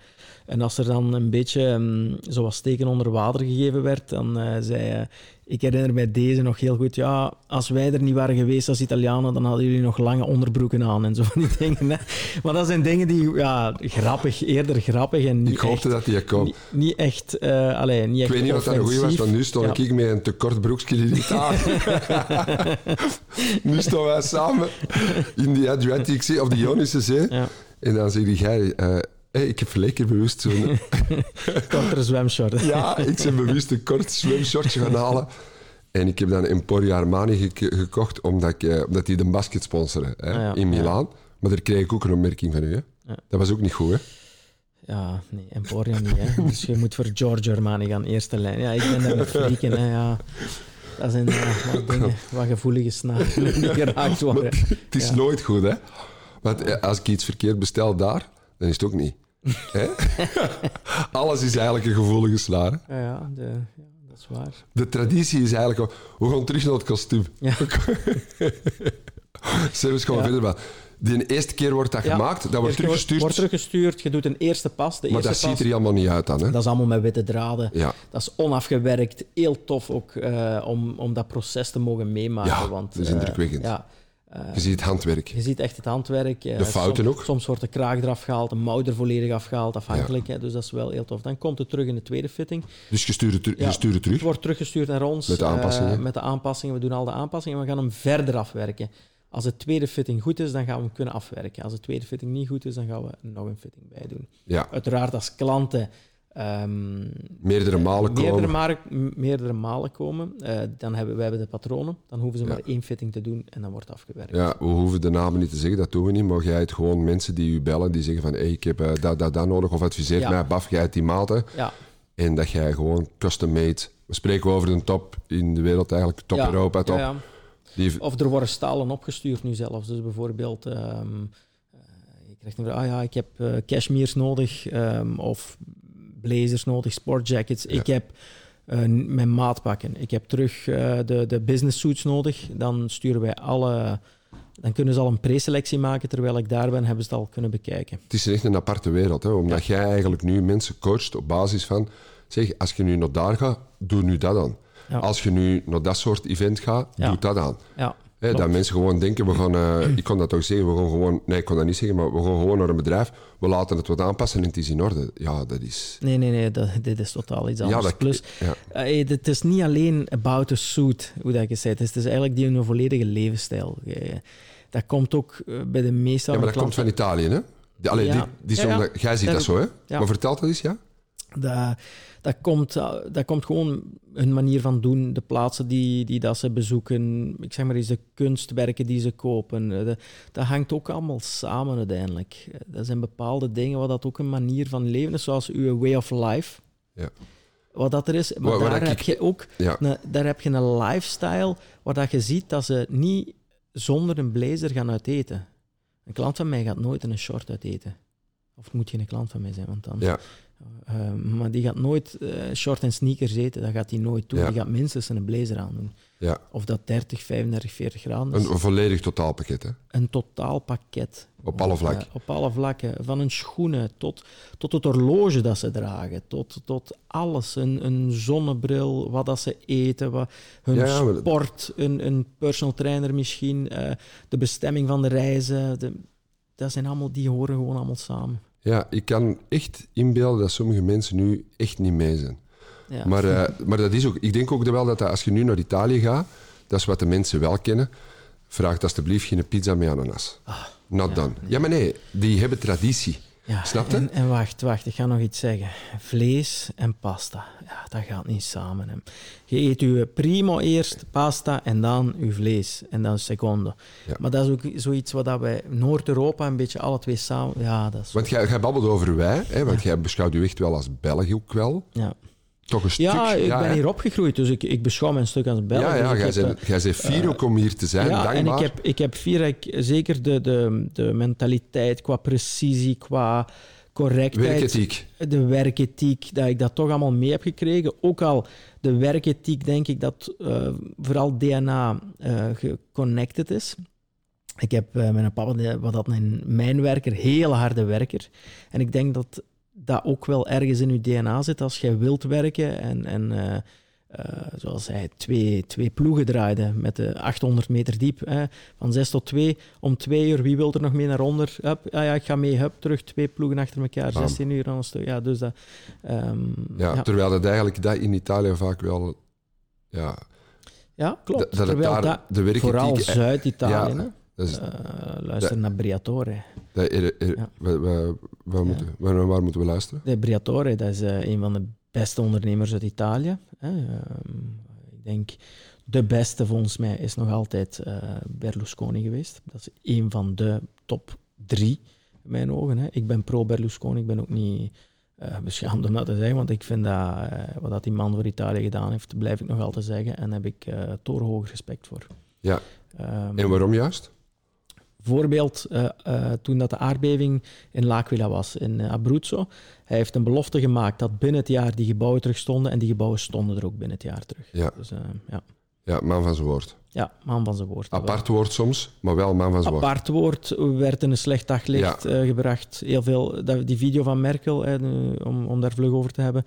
En als er dan een beetje um, zoals steken onder water gegeven werd, dan eh, zei eh, ik herinner mij deze nog heel goed, ja, als wij er niet waren geweest als Italianen, dan hadden jullie nog lange onderbroeken aan en zo van die dingen. Hè. Maar dat zijn dingen die, ja, grappig, eerder grappig en niet Ik hoopte echt, dat die kwam. niet, niet echt, eh allee, niet Ik echt weet niet of dat een goeie was, want nu stond Ja. ik met een te kort broekje Italië. nu staan wij samen in die Adriatische Zee, of de Ionische Zee. Ja. En dan zeg jij, eh, Hey, ik heb lekker bewust zo'n... Kortere zwemshort. ja, ik ben bewust een kort zwemshortje gaan halen. En ik heb dan Emporio Armani gek- gekocht, omdat, ik, eh, omdat die de basket sponsoren hè, Ah, ja, in ja. Milaan. Maar daar kreeg ik ook een opmerking van u. Hè? Ja. Dat was ook niet goed, hè? Ja, nee, Emporio niet. Hè. Dus je moet voor George Armani gaan, eerste lijn. Ja, ik ben daar met flieken. Hè, ja. Dat zijn eh, wat dingen, wat gevoelige snaren die geraakt worden. Het is nooit goed, hè? Want eh, als ik iets verkeerd bestel daar, dan is het ook niet. Alles is eigenlijk een gevoelige snaar. Ja, ja, de, ja, dat is waar. De traditie is eigenlijk... We gaan terug naar het kostuum. Ja. Hebben gewoon verder. Maar die eerste keer wordt dat gemaakt, dat wordt teruggestuurd. Wordt teruggestuurd, je doet een eerste pas. De maar eerste dat ziet er helemaal niet uit dan, hè? Dat is allemaal met witte draden. Ja. Dat is onafgewerkt. Heel tof ook eh, om, om dat proces te mogen meemaken. Ja, want, dat is eh, indrukwekkend. ja, Je ziet het handwerk. je ziet echt het handwerk. eh, De fouten soms, ook. Soms wordt de kraag eraf gehaald, de mouw er volledig afgehaald, afhankelijk. Hè, dus dat is wel heel tof. Dan komt het terug in de tweede fitting. Dus je stuurt het, ter- Ja. je stuurt het terug. Het wordt teruggestuurd naar ons. Met de eh, aanpassingen. met de aanpassingen. We doen al de aanpassingen en we gaan hem verder afwerken. Als de tweede fitting goed is, dan gaan we hem kunnen afwerken. Als de tweede fitting niet goed is, dan gaan we nog een fitting bij doen. Ja, Uiteraard als klanten ehm, meerdere malen meerdere, komen. malen, meerdere malen komen, eh, dan hebben wij hebben de patronen. Dan hoeven ze Ja. maar één fitting te doen en dan wordt afgewerkt. Ja, we hoeven de namen niet te zeggen, dat doen we niet. Maar jij hebt gewoon mensen die u bellen, die zeggen van hey, ik heb eh, dat, dat, dat nodig. Of adviseert Ja. mij, baf, jij die maten. Ja, En dat jij gewoon custom-made... We spreken over de top in de wereld eigenlijk. Top Europa, top. Die, Of er worden stalen opgestuurd nu zelfs. Dus bijvoorbeeld, eh, je krijgt een vraag, ah ja, ik heb eh cashmeres nodig ehm, of blazers nodig, sportjackets. Ja. Ik heb eh, mijn maatpakken. Ik heb terug eh, de, de business suits nodig. Dan sturen wij alle... Dan kunnen ze al een preselectie maken. Terwijl ik daar ben, hebben ze het al kunnen bekijken. Het is echt een aparte wereld, hè? omdat jij eigenlijk nu mensen coacht op basis van... Zeg, als je nu naar daar gaat, doe nu dat aan. Ja. Als je nu naar dat soort event gaat, doe dat aan. Ja, Hè, dat mensen gewoon denken, we gaan... eh, ik kon dat toch zeggen, we gaan gewoon... Nee, ik kon dat niet zeggen, maar we gaan gewoon naar een bedrijf. We laten het wat aanpassen en het is in orde. Ja, dat is... Nee, nee, nee, dat, dit is totaal iets anders. dat- Plus, ja. eh, het is niet alleen about the suit, hoe dat je zegt. Het is eigenlijk die een volledige levensstijl. Eh, Dat komt ook bij de meeste Ja, maar dat komt van Italië, hè? Die, allee, Ja. die, die is Ja, jij ziet Ja, dat zo, hè? Maar vertel dat eens, ja? Dat, dat, komt, eh, dat komt gewoon hun manier van doen, de plaatsen die, die dat ze bezoeken, ik zeg maar eens de kunstwerken die ze kopen. Eh, de- dat hangt ook allemaal samen uiteindelijk. Eh, Dat zijn bepaalde dingen wat dat ook een manier van leven is, zoals uw way of life. Ja. Wat dat er is. Maar Waar- waar daar ik- heb je ook Ja. een, daar heb je een lifestyle waar dat je ziet dat ze niet zonder een blazer gaan uiteten. Een klant van mij gaat nooit in een short uiteten. Of moet geen klant van mij zijn, want dan... Ja. Eh, maar die gaat nooit eh, short en sneakers eten. Dat gaat hij nooit doen. Ja. Die gaat minstens een blazer aandoen. Ja. Of dat 30, 35, 40 graden is. Een, een volledig totaalpakket, hè? Een totaal pakket. Op alle vlakken. Eh, op alle vlakken. Van hun schoenen tot, tot het horloge dat ze dragen. Tot, tot alles. Een, een zonnebril, wat dat ze eten. Wat, hun Ja, maar sport, een, een personal trainer misschien. de bestemming van de reizen. De, dat zijn allemaal, die horen gewoon allemaal samen. Ja, ik kan echt inbeelden dat sommige mensen nu echt niet mee zijn. Ja. Maar, eh, maar dat is ook, ik denk ook wel dat, dat als je nu naar Italië gaat, dat is wat de mensen wel kennen. Vraag alsjeblieft geen pizza met ananas. Not done. Ja, maar nee, die hebben traditie. Ja, Snap je? En, en wacht, wacht, ik ga nog iets zeggen. Vlees en pasta, ja, dat gaat niet samen. Hè. Je eet je primo eerst, pasta, en dan je vlees. En dan secondo. Ja. Maar dat is ook zoiets wat dat wij Noord-Europa een beetje alle twee samen... Ja, dat is... Want jij, jij babbelt over wij, hè, want jij beschouwt je echt wel als Belg ook wel. ja. Toch een ja, stuk. ik ben hè? hier opgegroeid, dus ik, ik beschouw mijn stuk als Belg. Ja, ja dus jij bent, fier ook om hier te zijn, ja, dankbaar. en ik heb, ik heb vier, ik, zeker de, de, de mentaliteit qua precisie, qua correctheid. Werkethiek. de werkethiek, dat ik dat toch allemaal mee heb gekregen. Ook al de werkethiek, denk ik dat eh, vooral DNA eh, geconnected is. Ik heb eh, mijn papa, wat dat een mijnwerker, heel harde werker. En ik denk dat dat ook wel ergens in je DNA zit als jij wilt werken en, en eh, eh, zoals hij twee, twee ploegen draaide met de 800 meter diep. Hè, van 6 tot 2. Om 2 uur, wie wil er nog mee naar onder? Hup, ah ja, ik ga mee, hup, terug. Twee ploegen achter elkaar, Bam. 16 uur aan een stuk. Ja, dus dat... ehm, Ja, ja. terwijl dat eigenlijk dat in Italië vaak wel... Ja, Ja, klopt. dat, dat het Terwijl daar dat, de werkethiek... vooral Zuid-Italië, ja, is, Eh, luister naar Briatore. dat er- er- Ja. waar, moeten, waar, waar moeten we luisteren? De Briatore, dat is eh, een van de beste ondernemers uit Italië. Hè. Ehm, ik denk, de beste volgens mij is nog altijd eh, Berlusconi geweest. Dat is een van de top drie, in mijn ogen. Hè. Ik ben pro-Berlusconi, ik ben ook niet beschaamd om dat te zeggen, want ik vind dat wat dat die man voor Italië gedaan heeft, blijf ik nog altijd zeggen. En daar heb ik torenhoog respect voor. Ja. Ehm, En waarom juist? Voorbeeld, eh, eh, toen dat de aardbeving in L'Aquila was, in eh, Abruzzo. Hij heeft een belofte gemaakt dat binnen het jaar die gebouwen terug stonden. En die gebouwen stonden er ook binnen het jaar terug. Ja. Dus ja. Ja, man van zijn woord. ja, man van zijn woord. Apart woord soms, maar wel man van zijn woord. Apart woord werd in een slecht daglicht gebracht. Heel veel, dat, die video van Merkel, om, om daar vlug over te hebben,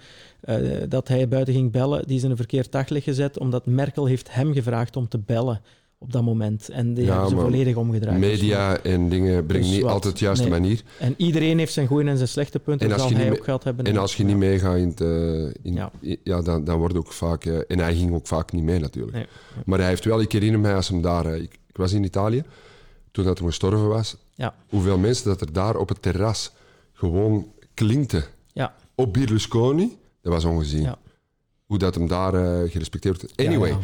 dat hij buiten ging bellen, die is in een verkeerd daglicht gezet, omdat Merkel heeft hem gevraagd om te bellen op dat moment. En die Ja, hebben ze volledig omgedraaid. Dus Media en dingen brengen Dus niet wat? altijd de juiste Nee. manier. En iedereen heeft zijn goede en zijn slechte punten. En als zal je hij niet ook gehad hebben. En als je niet meegaat in het... eh, in, Ja. ja. dan, dan wordt ook vaak... eh, en hij ging ook vaak niet mee natuurlijk. Nee. Maar hij heeft wel... Ik herinner mij als hem daar... eh, ik, ik was in Italië, toen dat hij gestorven was. Ja. Hoeveel mensen dat er daar op het terras gewoon klinkten Ja, op Berlusconi. Dat was ongezien. Ja. Hoe dat hem daar gerespecteerd wordt. Anyway.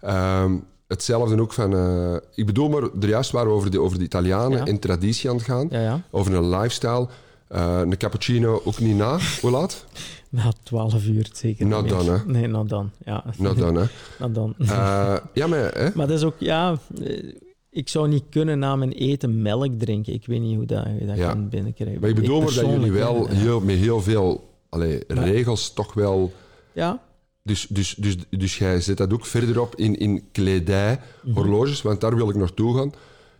Ehm, hetzelfde ook van... eh, ik bedoel maar, er juist waren we over de, over de Italianen Ja. en traditie aan het gaan. ja, ja. Over een lifestyle. Eh, een cappuccino ook niet na. Hoe laat? Na 12 uur zeker. Not done, hè? Nee, not done. Ja. Nou dan, hè. Not done. Eh, ja, maar... Hè? Maar dat is ook, ja, ik zou niet kunnen na mijn eten melk drinken. Ik weet niet hoe dat, je dat kan binnenkrijgen. Maar ik bedoel maar dat jullie wel heel, met heel veel allee, regels toch wel... Ja, Dus, dus, dus, dus jij zet dat ook verderop in, in kledij, Mhm. horloges, want daar wil ik naartoe gaan.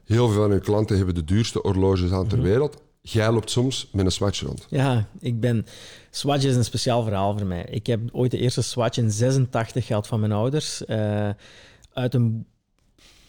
Heel veel van uw klanten hebben de duurste horloges aan Mhm. ter wereld. Jij loopt soms met een Swatch rond. ja, ik ben... Swatch is een speciaal verhaal voor mij. Ik heb ooit de eerste Swatch in 86 gehad van mijn ouders. eh, uit een...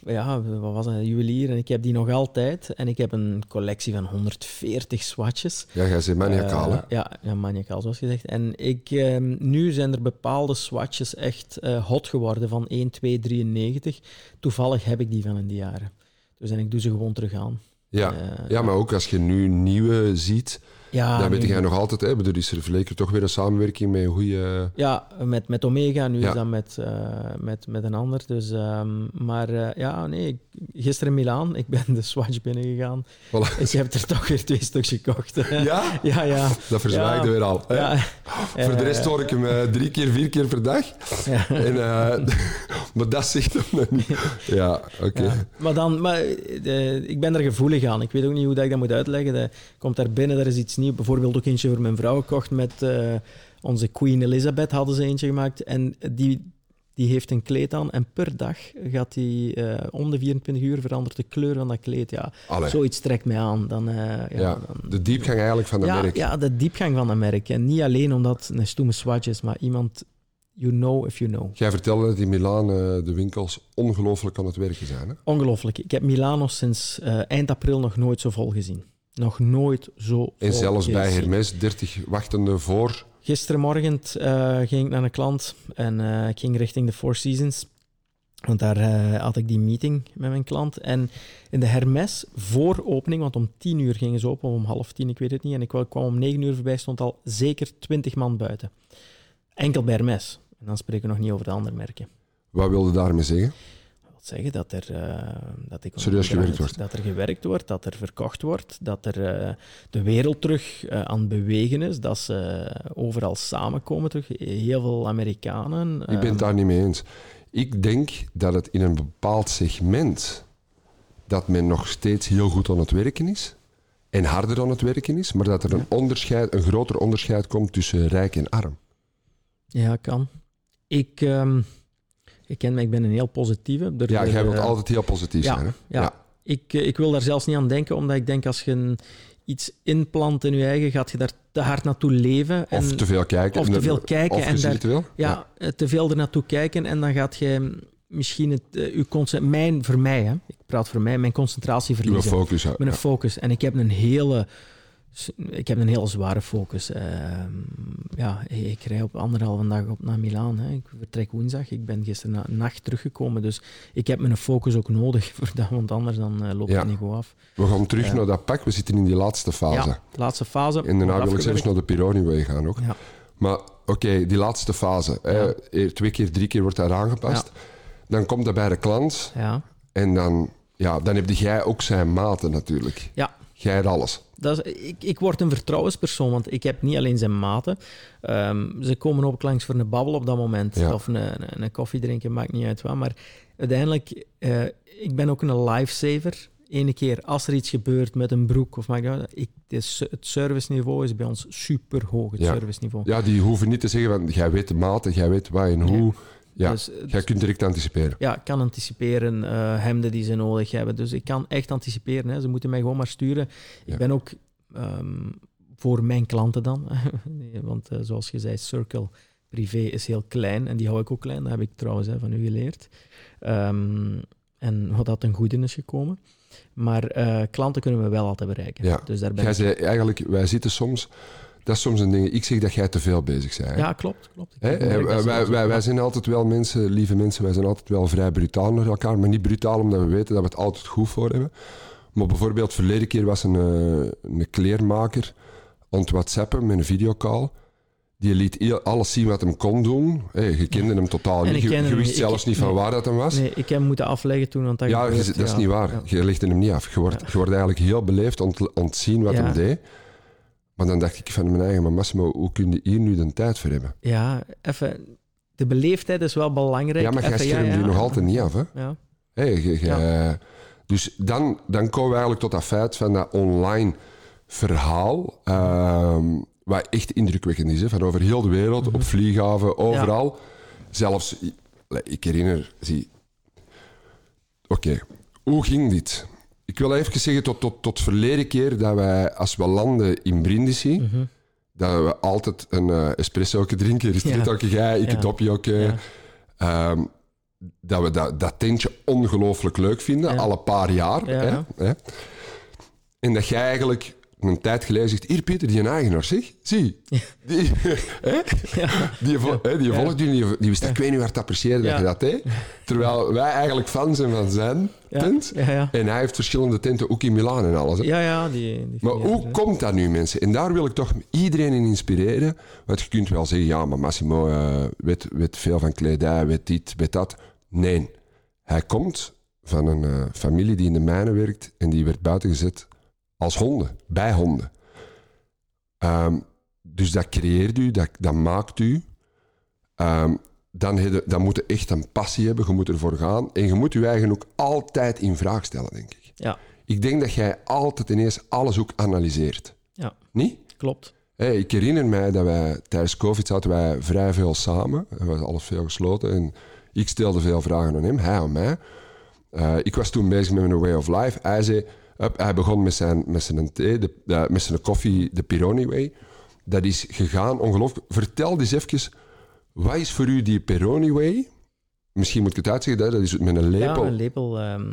Ja, wat was? Een juwelier. En ik heb die nog altijd. En ik heb een collectie van 140 Swatches. Ja, jij zit maniacaal, hè? Eh, ja, ja, maniacaal, zoals gezegd. En ik, ehm, nu zijn er bepaalde swatches echt eh, hot geworden van 1, 2, 93. Toevallig heb ik die van in die jaren. Dus en ik doe ze gewoon terug aan. Ja. Eh, ja, maar ook als je nu nieuwe ziet, Ja, dan weet jij nog altijd... Hè, bedoel, is er verleken toch weer een samenwerking met een goede... Ja, met, met Omega, nu Ja. is dat met, eh, met, met een ander. Dus, ehm, maar eh, ja, nee, ik- gisteren in Milaan, ik ben de Swatch binnengegaan. Voilà. Ik heb er toch weer twee stuks gekocht. Ja? ja, ja. Dat verzwijgde Ja. weer al. hè? ja. Voor de rest Eh, hoor ik hem eh, drie keer, vier keer per dag. ja. En, eh, maar dat zegt hem nog niet. Ja, oké. Maar dan, maar, eh, ik ben er gevoelig aan. Ik weet ook niet hoe dat ik dat moet uitleggen. Dat komt daar binnen, daar is iets nieuws. Bijvoorbeeld ook eentje voor mijn vrouw gekocht met eh, onze Queen Elizabeth hadden ze eentje gemaakt. En die, die heeft een kleed aan en per dag gaat die eh, om de 24 uur verandert de kleur van dat kleed. Ja, Allee. zoiets trekt mij aan. Dan, eh, ja, Ja, dan- de diepgang eigenlijk van dat ja, merk. ja, de diepgang van dat merk. En niet alleen omdat het een stoeme swatch is, maar iemand, you know if you know. Jij vertelde dat in Milaan de winkels ongelooflijk aan het werken zijn. Hè? Ongelooflijk. Ik heb Milano sinds eind april nog nooit zo vol gezien. Nog nooit zo En zelfs bij. Hermes 30 wachtende voor. Gisterenmorgen eh, ging ik naar een klant en eh, ik ging richting de Four Seasons. Want daar eh, had ik die meeting met mijn klant. En in de Hermes, voor opening, want om tien uur gingen ze open, of om half tien, ik weet het niet. En ik kwam om negen uur voorbij, stond al zeker twintig man buiten. Enkel bij Hermes. En dan spreken we nog niet over de andere merken. Wat wilde daarmee zeggen? Zeggen dat er, eh, dat ik Serieus gewerkt wordt. Dat er gewerkt wordt, dat er verkocht wordt, dat er eh, de wereld terug eh, aan het bewegen is, dat ze overal samenkomen terug. Heel veel Amerikanen. Ik ben het ehm, daar niet mee eens. Ik denk dat het in een bepaald segment dat men nog steeds heel goed aan het werken is en harder aan het werken is, maar dat er een onderscheid, een groter onderscheid komt tussen rijk en arm. Ja, kan. Ik, ehm, ik ken me, ik ben een heel positieve. Er- Ja, er, jij wilt eh, altijd heel positief ja, zijn. Hè? Ja, Ik, eh, ik wil daar zelfs niet aan denken, omdat ik denk als je een, iets inplant in je eigen, gaat je daar te hard naartoe leven. En, Of te veel kijken. of te veel kijken en daar- ja, eh, te veel er naartoe kijken en dan gaat je misschien het, eh, uw mijn, voor mij, hè, ik praat voor mij, mijn concentratie verliezen. focus. Met een focus. En ik heb een hele Dus ik heb een heel zware focus. Ehm, ja, ik rij op anderhalve dag op naar Milaan. Hè. Ik vertrek woensdag. Ik ben gisteren na nacht teruggekomen. Dus ik heb mijn focus ook nodig voor dat, want anders dan uh, loopt Ja. het niet goed af. We gaan terug Ja. naar dat pak. We zitten in die laatste fase. Ja, laatste fase. En daarna wil ik zelfs naar de Pironi-way gaan ook. Ja. Maar oké, die laatste fase. Hè, eh, twee keer, drie keer wordt dat aangepast. Dan komt dat bij de klant. Ja. En dan, ja, dan heb jij ook zijn maten natuurlijk. Ja. Jij hebt alles. Dat is, ik, ik word een vertrouwenspersoon, want ik heb niet alleen zijn maten. Ehm, ze komen ook langs voor een babbel op dat moment. Ja. Of een, een, een koffie drinken, maakt niet uit wat. Maar uiteindelijk, eh, ik ben ook een lifesaver. Ene keer als er iets gebeurt met een broek of maakt uit, ik, het, het serviceniveau is bij ons super hoog. Het Ja. serviceniveau. Ja, die hoeven niet te zeggen van, jij weet de maten, jij weet wat en hoe. Ja, Dus, eh, jij kunt direct anticiperen. ja, ik kan anticiperen, eh, hemden die ze nodig hebben. Dus ik kan echt anticiperen. Hè. Ze moeten mij gewoon maar sturen. Ja. Ik ben ook ehm, voor mijn klanten dan. Nee, Want eh, zoals je zei, Circle privé is heel klein. En die hou ik ook klein. Dat heb ik trouwens hè, van u geleerd. Ehm, en wat dat ten goede is gekomen. Maar klanten kunnen we wel altijd bereiken. Ja. Dus daar ben Jij ik... zei eigenlijk, wij zitten soms, dat is soms een ding, ik zeg dat jij te veel bezig bent. hè. Ja, klopt. klopt. Hè, wij, ook. wij, wij zijn altijd wel mensen, lieve mensen, wij zijn altijd wel vrij brutaal naar elkaar. Maar niet brutaal omdat we weten dat we het altijd goed voor hebben. Maar bijvoorbeeld, verleden keer was een, eh, een kleermaker aan het whatsappen met een videocall. Die liet alles zien wat hem kon doen. Je kende hem totaal niet. Je, wist zelfs Ik- niet van nee. waar dat hem was. Nee, ik heb hem moeten afleggen toen. Want dat ja, gebeurt, dat is ja. niet waar. Ja. Je legt hem niet af. Je wordt, Ja. je wordt eigenlijk heel beleefd om te, zien wat hem deed. Maar dan dacht ik van mijn eigen, maar Massimo, hoe kun je hier nu de tijd voor hebben? Ja, even. De beleefdheid is wel belangrijk. Ja, maar jij schermt ja, die ja. nog altijd niet af, hè? Ja, Hey, je- Dus dan, dan komen we eigenlijk tot dat feit van dat online verhaal, ehm, wat echt indrukwekkend is, hè, van over heel de wereld, Mhm. op vlieghaven, overal. Zelfs, ik herinner, zie... Oké, hoe ging dit? Ik wil even zeggen, tot, tot, tot verleden keer dat wij, als we landen in Brindisi, Mhm. dat we altijd een eh espresso drinken, ristretto Ja. jij, ik Ja. een dopje ook. eh. Ehm, dat we dat, dat tentje ongelooflijk leuk vinden, alle paar jaar. Ja. Hè, hè. En dat jij eigenlijk een tijd geleden zegt: Hier, Pieter, die een eigenaar, zeg. Zie. Die, hè? die, hè, die volgt die, die wist, ik weet niet waar te appreciëren dat je dat deed. Terwijl wij eigenlijk fan zijn van zijn tent. En hij heeft verschillende tenten, ook in Milaan en alles. hè. Ja, ja, die, die Maar hoe komt dat nu, mensen? En daar wil ik toch iedereen in inspireren. Want je kunt wel zeggen, ja, maar Massimo eh, weet, weet veel van kledij, weet dit, weet dat. Nee, hij komt van een eh, familie die in de mijnen werkt en die werd buiten gezet als honden, bij honden. Ehm, dus dat creëert u, dat, dat maakt u. Ehm, dan, je- dan moet je echt een passie hebben, je moet ervoor gaan. En je moet je eigen ook altijd in vraag stellen, denk ik. Ja, Ik denk dat jij altijd ineens alles ook analyseert. ja, Niet? klopt. Hey, ik herinner mij dat wij tijdens COVID zaten wij vrij veel samen. Er was alles veel gesloten. En ik stelde veel vragen aan hem, hij aan mij. Eh, ik was toen bezig met mijn way of life. Hij, zei, hij begon met zijn, met zijn thee, de, eh, met zijn koffie, de Peroni Way. Dat is gegaan, ongelooflijk. Vertel eens even, wat is voor u die Peroni Way? Misschien moet ik het uitzeggen, hè, dat is met een lepel. Ja, een lepel. ehm,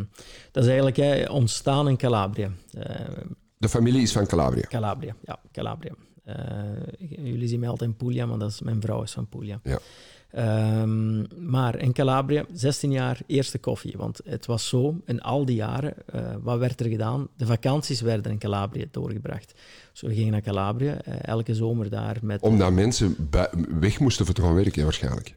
dat is eigenlijk hè, ontstaan in Calabria. Eh, De familie is van Calabria. Calabria, ja, Calabria. Eh, jullie zien mij altijd in Puglia, maar dat is, mijn vrouw is van Puglia. Ja. Ehm, maar in Calabria, 16 jaar, eerste koffie. Want het was zo, in al die jaren, eh, wat werd er gedaan? De vakanties werden in Calabria doorgebracht. Dus we gingen naar Calabria, eh, elke zomer daar met... Omdat mensen weg moesten voor te gaan werken, waarschijnlijk.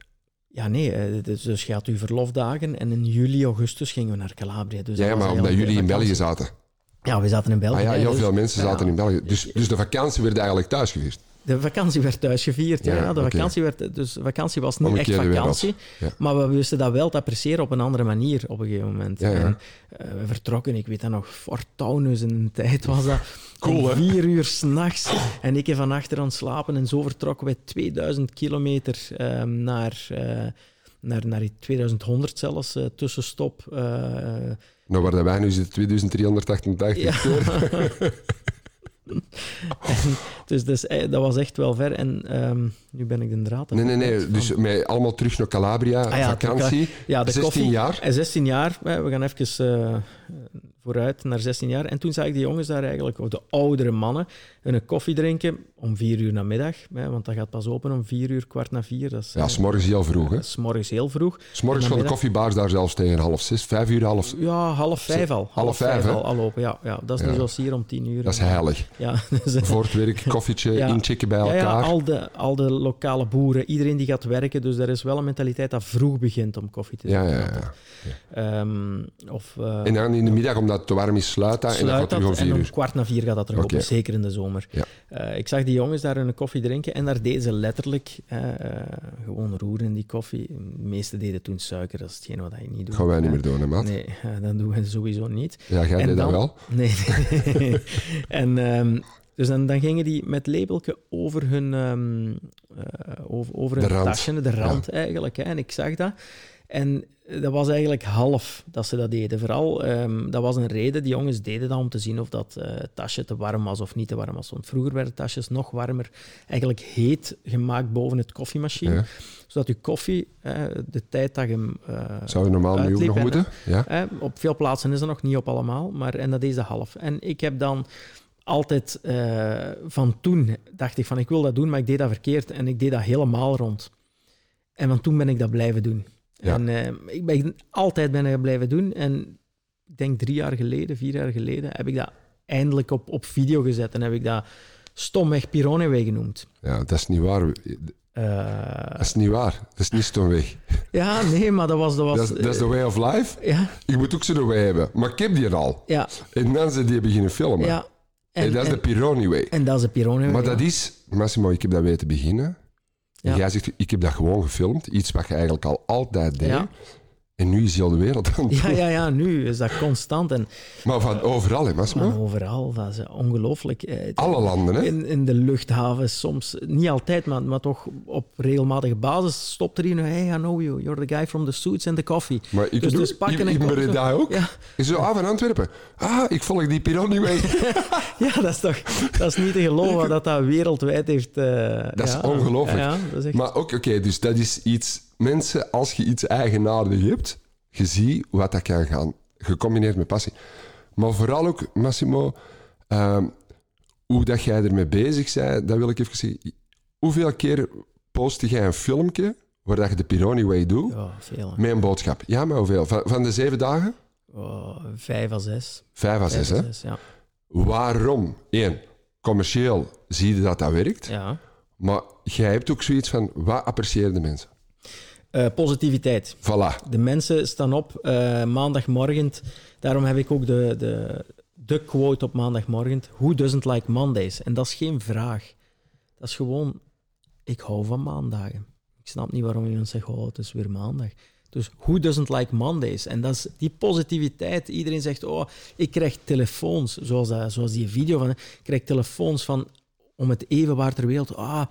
Ja, nee, eh, dus, dus je had uw verlofdagen en in juli, augustus gingen we naar Calabria. Dus Ja, maar omdat jullie in België zaten. Ja, we zaten in België. Ah ja, heel dus- veel mensen ja. zaten in België. Dus, dus de vakantie werd eigenlijk thuis gevierd. De vakantie werd thuis gevierd. Ja, Ja, de vakantie werd, dus vakantie was niet echt vakantie, Ja. maar we wisten dat wel te appreciëren op een andere manier op een gegeven moment. Ja. En, eh, we vertrokken, ik weet dat nog, Fort Taunus in een tijd was dat. Cool, hè? vier uur s'nachts. En ik van achter aan het slapen. En zo vertrokken wij 2000 kilometer ehm, naar, eh, naar, naar die 2100 zelfs, eh, tussenstop. Nou, waar wij nu zitten, 2388 Ja. en, dus dus, eh, dat was echt wel ver. En ehm, nu ben ik de draad. Nee, nee, nee. van- Dus met allemaal terug naar Calabria, Ah ja, vakantie. Ja, de 16 koffie. jaar. En 16 jaar. We gaan even eh, vooruit naar 16 jaar. En toen zag ik die jongens daar eigenlijk, of de oudere mannen, een koffie drinken om vier uur namiddag. Hè, want dat gaat pas open om vier uur, kwart na vier. Dat is, Ja, eh, s'morgens heel vroeg, hè? dat is morgens heel vroeg. S'morgens van de koffiebaars daar zelfs tegen half zes, vijf uur, half... Ja, half vijf al. Half vijf, hè? al, al open, ja, ja. Dat is Ja. niet zoals hier om tien uur. Dat is heilig. Ja, dus, eh, Voor het werk, koffietje, Ja. inchecken bij elkaar. ja, al, de, al de lokale boeren, iedereen die gaat werken. Dus er is wel een mentaliteit dat vroeg begint om koffie te drinken. ja, ja. Ehm, of, eh, En dan in de middag, omdat het te warm is, sluit dat. en dan sluit gaat het om en vier om uur. kwart na vier gaat dat terug Oké. open, zeker in de zomer. Ja. Eh, ik zag die jongens daar een koffie drinken en daar deden ze letterlijk eh, gewoon roeren in die koffie. De meeste deden toen suiker, dat is hetgeen wat je niet doet. gaan wij niet meer doen, hè, maat? Nee, dat doen we sowieso niet. Ja, jij deed dat wel. Nee. en en dus dan, dan gingen die met labelke over hun, ehm, eh, over, over De hun rand. tasje, de rand eigenlijk. Hè. En ik zag dat. En dat was eigenlijk half dat ze dat deden. Vooral, ehm, dat was een reden. Die jongens deden dat om te zien of dat eh, tasje te warm was of niet te warm was. Want vroeger werden tasjes nog warmer, eigenlijk heet gemaakt boven het koffiemachine. Ja. Zodat je koffie, eh, de tijd dat je hem eh, Zou je normaal nu ook nog en- moeten? Ja. Op veel plaatsen is dat nog niet op allemaal, maar en dat is de half. En ik heb dan altijd eh, van toen dacht ik van ik wil dat doen, maar ik deed dat verkeerd en ik deed dat helemaal rond. En van toen ben ik dat blijven doen. Ja. En eh, ik ben altijd ben ik blijven doen. En ik denk drie jaar geleden, vier jaar geleden, heb ik dat eindelijk op, op video gezet en heb ik dat stomweg Pironeway genoemd. ja, dat is niet waar. Eh, Dat is niet waar. Dat is niet stomweg. ja, nee, maar dat was... Dat was Dat is, the way of life. ja, Ik moet ook zo'n way hebben. Maar ik heb die al. ja, En dan zijn die beginnen filmen. ja. En, dat is de Pironi way. en dat is de Pironeway. Maar ja. dat is, Massimo, ik heb dat weten beginnen. En Ja. jij zegt, ik heb dat gewoon gefilmd. Iets wat je eigenlijk al altijd deed. En nu is heel de wereld aan het Ja, ja, ja, nu is dat constant. En Maar van overal, hè, maar overal, dat is ongelooflijk. Eh, Alle landen, hè? In, in de luchthavens, soms, niet altijd, maar, maar toch op regelmatige basis, stopt er iemand. Hey, I know you. You're the guy from the suits and the coffee. Maar ik Dus- doe, dus pakken ook. Ja. Is zo, ah, van Antwerpen. Ah, ik volg die Pironi way. Ja, dat is toch dat is niet te geloven dat, dat wereldwijd heeft. eh, Dat is ja. ongelooflijk. Ja, dat is echt... Maar ook, oké, dus dat is iets... Mensen, als je iets eigenaardig hebt, je ziet wat dat kan gaan. Gecombineerd met passie. Maar vooral ook, Massimo, ehm, hoe dat jij ermee bezig bent, dat wil ik even zeggen. Hoeveel keer postte jij een filmpje waar dat je de Pironi Way doet, Ja, veel. met een boodschap? Ja, maar hoeveel? Van, van de zeven dagen? Oh, vijf à zes. Vijf à zes, hè? zes, ja. Waarom? Eén, commercieel zie je dat dat werkt. ja. Maar jij hebt ook zoiets van, wat apprecieeren de mensen? Eh, positiviteit. Voilà. De mensen staan op eh, maandagmorgen. Daarom heb ik ook de, de, de quote op maandagmorgen. Who doesn't like Mondays? En dat is geen vraag. Dat is gewoon, ik hou van maandagen. Ik snap niet waarom iemand zegt, oh, het is weer maandag. Dus who doesn't like Mondays? En dat is die positiviteit. Iedereen zegt, oh, ik krijg telefoons, zoals, dat, zoals die video van, ik krijg telefoons van om het even waar ter wereld. Ah,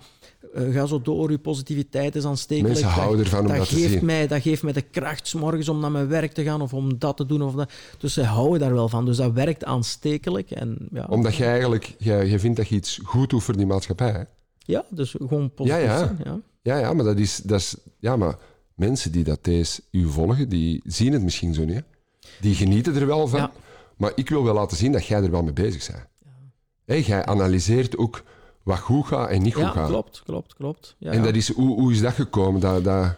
eh, ga zo door, uw positiviteit is aanstekelijk. Mensen Dat- houden ervan om dat dat te geeft zien. Mij, dat geeft mij de kracht 's morgens om naar mijn werk te gaan of om dat te doen. Of dat. Dus ze houden daar wel van. Dus dat werkt aanstekelijk. En, ja, Omdat jij eigenlijk, jij, jij vindt dat je iets goed doet voor die maatschappij. Hè? ja, dus gewoon positief Ja, ja. zijn. Ja. Ja, ja, maar dat is, dat is, ja, maar mensen die dat deze u volgen, die zien het misschien zo niet. hè. Die genieten er wel van. Ja. Maar ik wil wel laten zien dat jij er wel mee bezig bent. Hé, jij analyseert ook wat goed gaat en niet goed Ja, gaat. klopt, klopt, klopt. Ja, En dat is, hoe, hoe is dat gekomen? Dat, dat,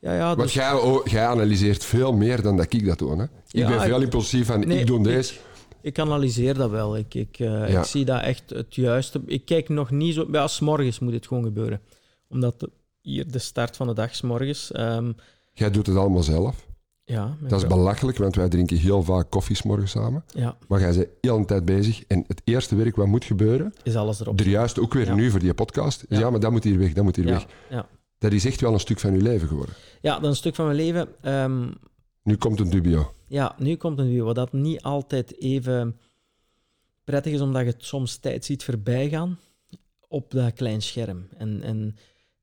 ja, ja, want dus, jij, oh, jij analyseert veel meer dan dat ik dat doe. Hè? Ik ben veel ik- impulsief van, Nee, ik doe deze. ik analyseer dat wel. Ik, ik, eh, ik zie dat echt het juiste. Ik kijk nog niet zo... Ja, s morgens moet het gewoon gebeuren. Omdat de- hier de start van de dag, s morgens... ehm, Jij doet het allemaal zelf. Ja, Dat is belachelijk, want wij drinken heel vaak koffie 's morgens samen. Ja, Maar jij bent heel de tijd bezig. En het eerste werk wat moet gebeuren, is alles erop. er juist ook weer Ja. nu voor die podcast, is Ja. maar dat moet hier weg, dat moet hier weg. ja. Dat is echt wel een stuk van je leven geworden. ja, dat is een stuk van mijn leven. Ehm, Nu komt een dubio. Ja, nu komt een video, wat dat niet altijd even prettig is, omdat je het soms tijd ziet voorbijgaan op dat klein scherm. En, en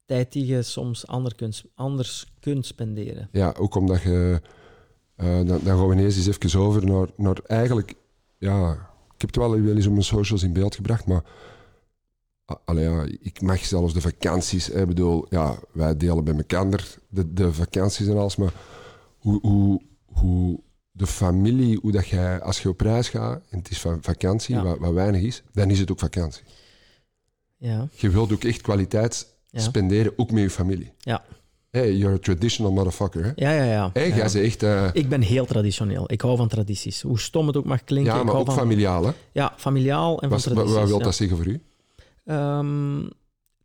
tijd die je soms ander kunt, anders kunt spenderen. Ja, ook omdat je... eh, dan, dan gaan we ineens eens even over naar, naar eigenlijk... Ja, ik heb het wel wel eens op mijn socials in beeld gebracht, maar... Allee, ja, ik mag zelfs de vakanties... Ik bedoel, ja, wij delen bij elkaar de, de vakanties en alles, maar hoe, hoe, hoe de familie, hoe dat jij, als je op reis gaat en het is van vakantie, Ja. wat, wat weinig is, dan is het ook vakantie. Ja, Je wilt ook echt kwaliteit Ja. spenderen, ook met je familie. ja, Hey, you're a traditional motherfucker, hè? ja, ja. ja. Hey, ja. jij echt... eh, Ik ben heel traditioneel. Ik hou van tradities. Hoe stom het ook mag klinken. ja, maar ook van, familiaal, hè? Ja, familiaal en Wat, van wat, tradities. wat wil dat zeggen voor u? Ehm,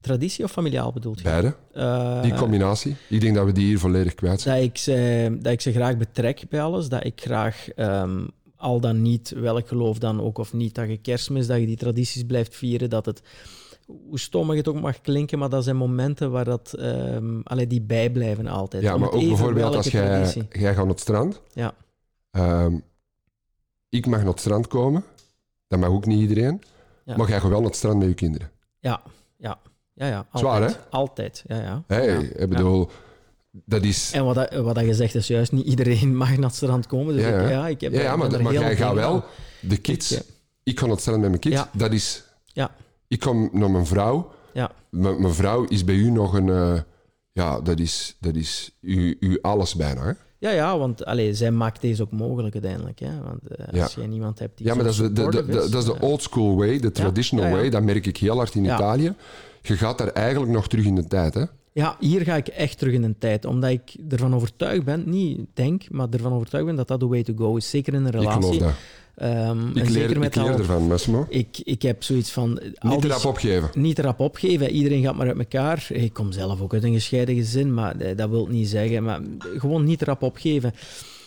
traditie of familiaal bedoelt je? Beide. Eh, Die combinatie. Ik denk dat we die hier volledig kwijt zijn. dat, ik ze, dat ik ze graag betrek bij alles. Dat ik graag, ehm, al dan niet, welk geloof dan ook of niet, dat je kerstmis, dat je die tradities blijft vieren. Dat het, hoe stommig het ook mag klinken, maar dat zijn momenten waar dat, ehm allee, die bijblijven altijd. Ja, Om maar ook bijvoorbeeld als jij, traditie. jij gaat naar het strand. Ja. Ehm, ik mag naar het strand komen. Dat mag ook niet iedereen. Ja. Maar jij gaat wel naar het strand met je kinderen. Ja, ja, ja, ja. Zwaar, altijd. Altijd, ja, ja. Hey, ja. ik bedoel, dat is... En wat, dat- wat dat je zegt is juist, niet iedereen mag naar het strand komen. Dus Ja, ik, ja. ik heb Ja, maar, maar jij gaat wel... De kids... Ik, Ik, eh, ga naar het strand met mijn kids. Ja. Dat is... Ja. Ik kom naar mijn vrouw. Ja. M- mijn vrouw is bij u nog een... eh, ja, dat is, dat is u, u alles bijna, hè? Ja, ja, want allee, zij maakt deze ook mogelijk uiteindelijk. Hè? Want eh, Ja. als jij niemand hebt die Ja, maar dat is de, de, de, supportive de- dat is de eh, old school way, de traditional ja, ja. way. Dat merk ik heel hard in. Italië. Je gaat daar eigenlijk nog terug in de tijd, hè? Ja, hier ga ik echt terug in een tijd. Omdat ik ervan overtuigd ben, niet denk, maar ervan overtuigd ben dat dat de way to go is. Zeker in een Ik geloof relatie. dat. Ehm, Ik en zeker leer, met ik leer al- ervan, Massimo. Ik, ik heb zoiets van... al Niet erop opgeven. Niet erop opgeven. Iedereen gaat maar uit elkaar. Ik kom zelf ook uit een gescheiden gezin, maar eh, dat wil niet zeggen. Maar gewoon niet erop opgeven.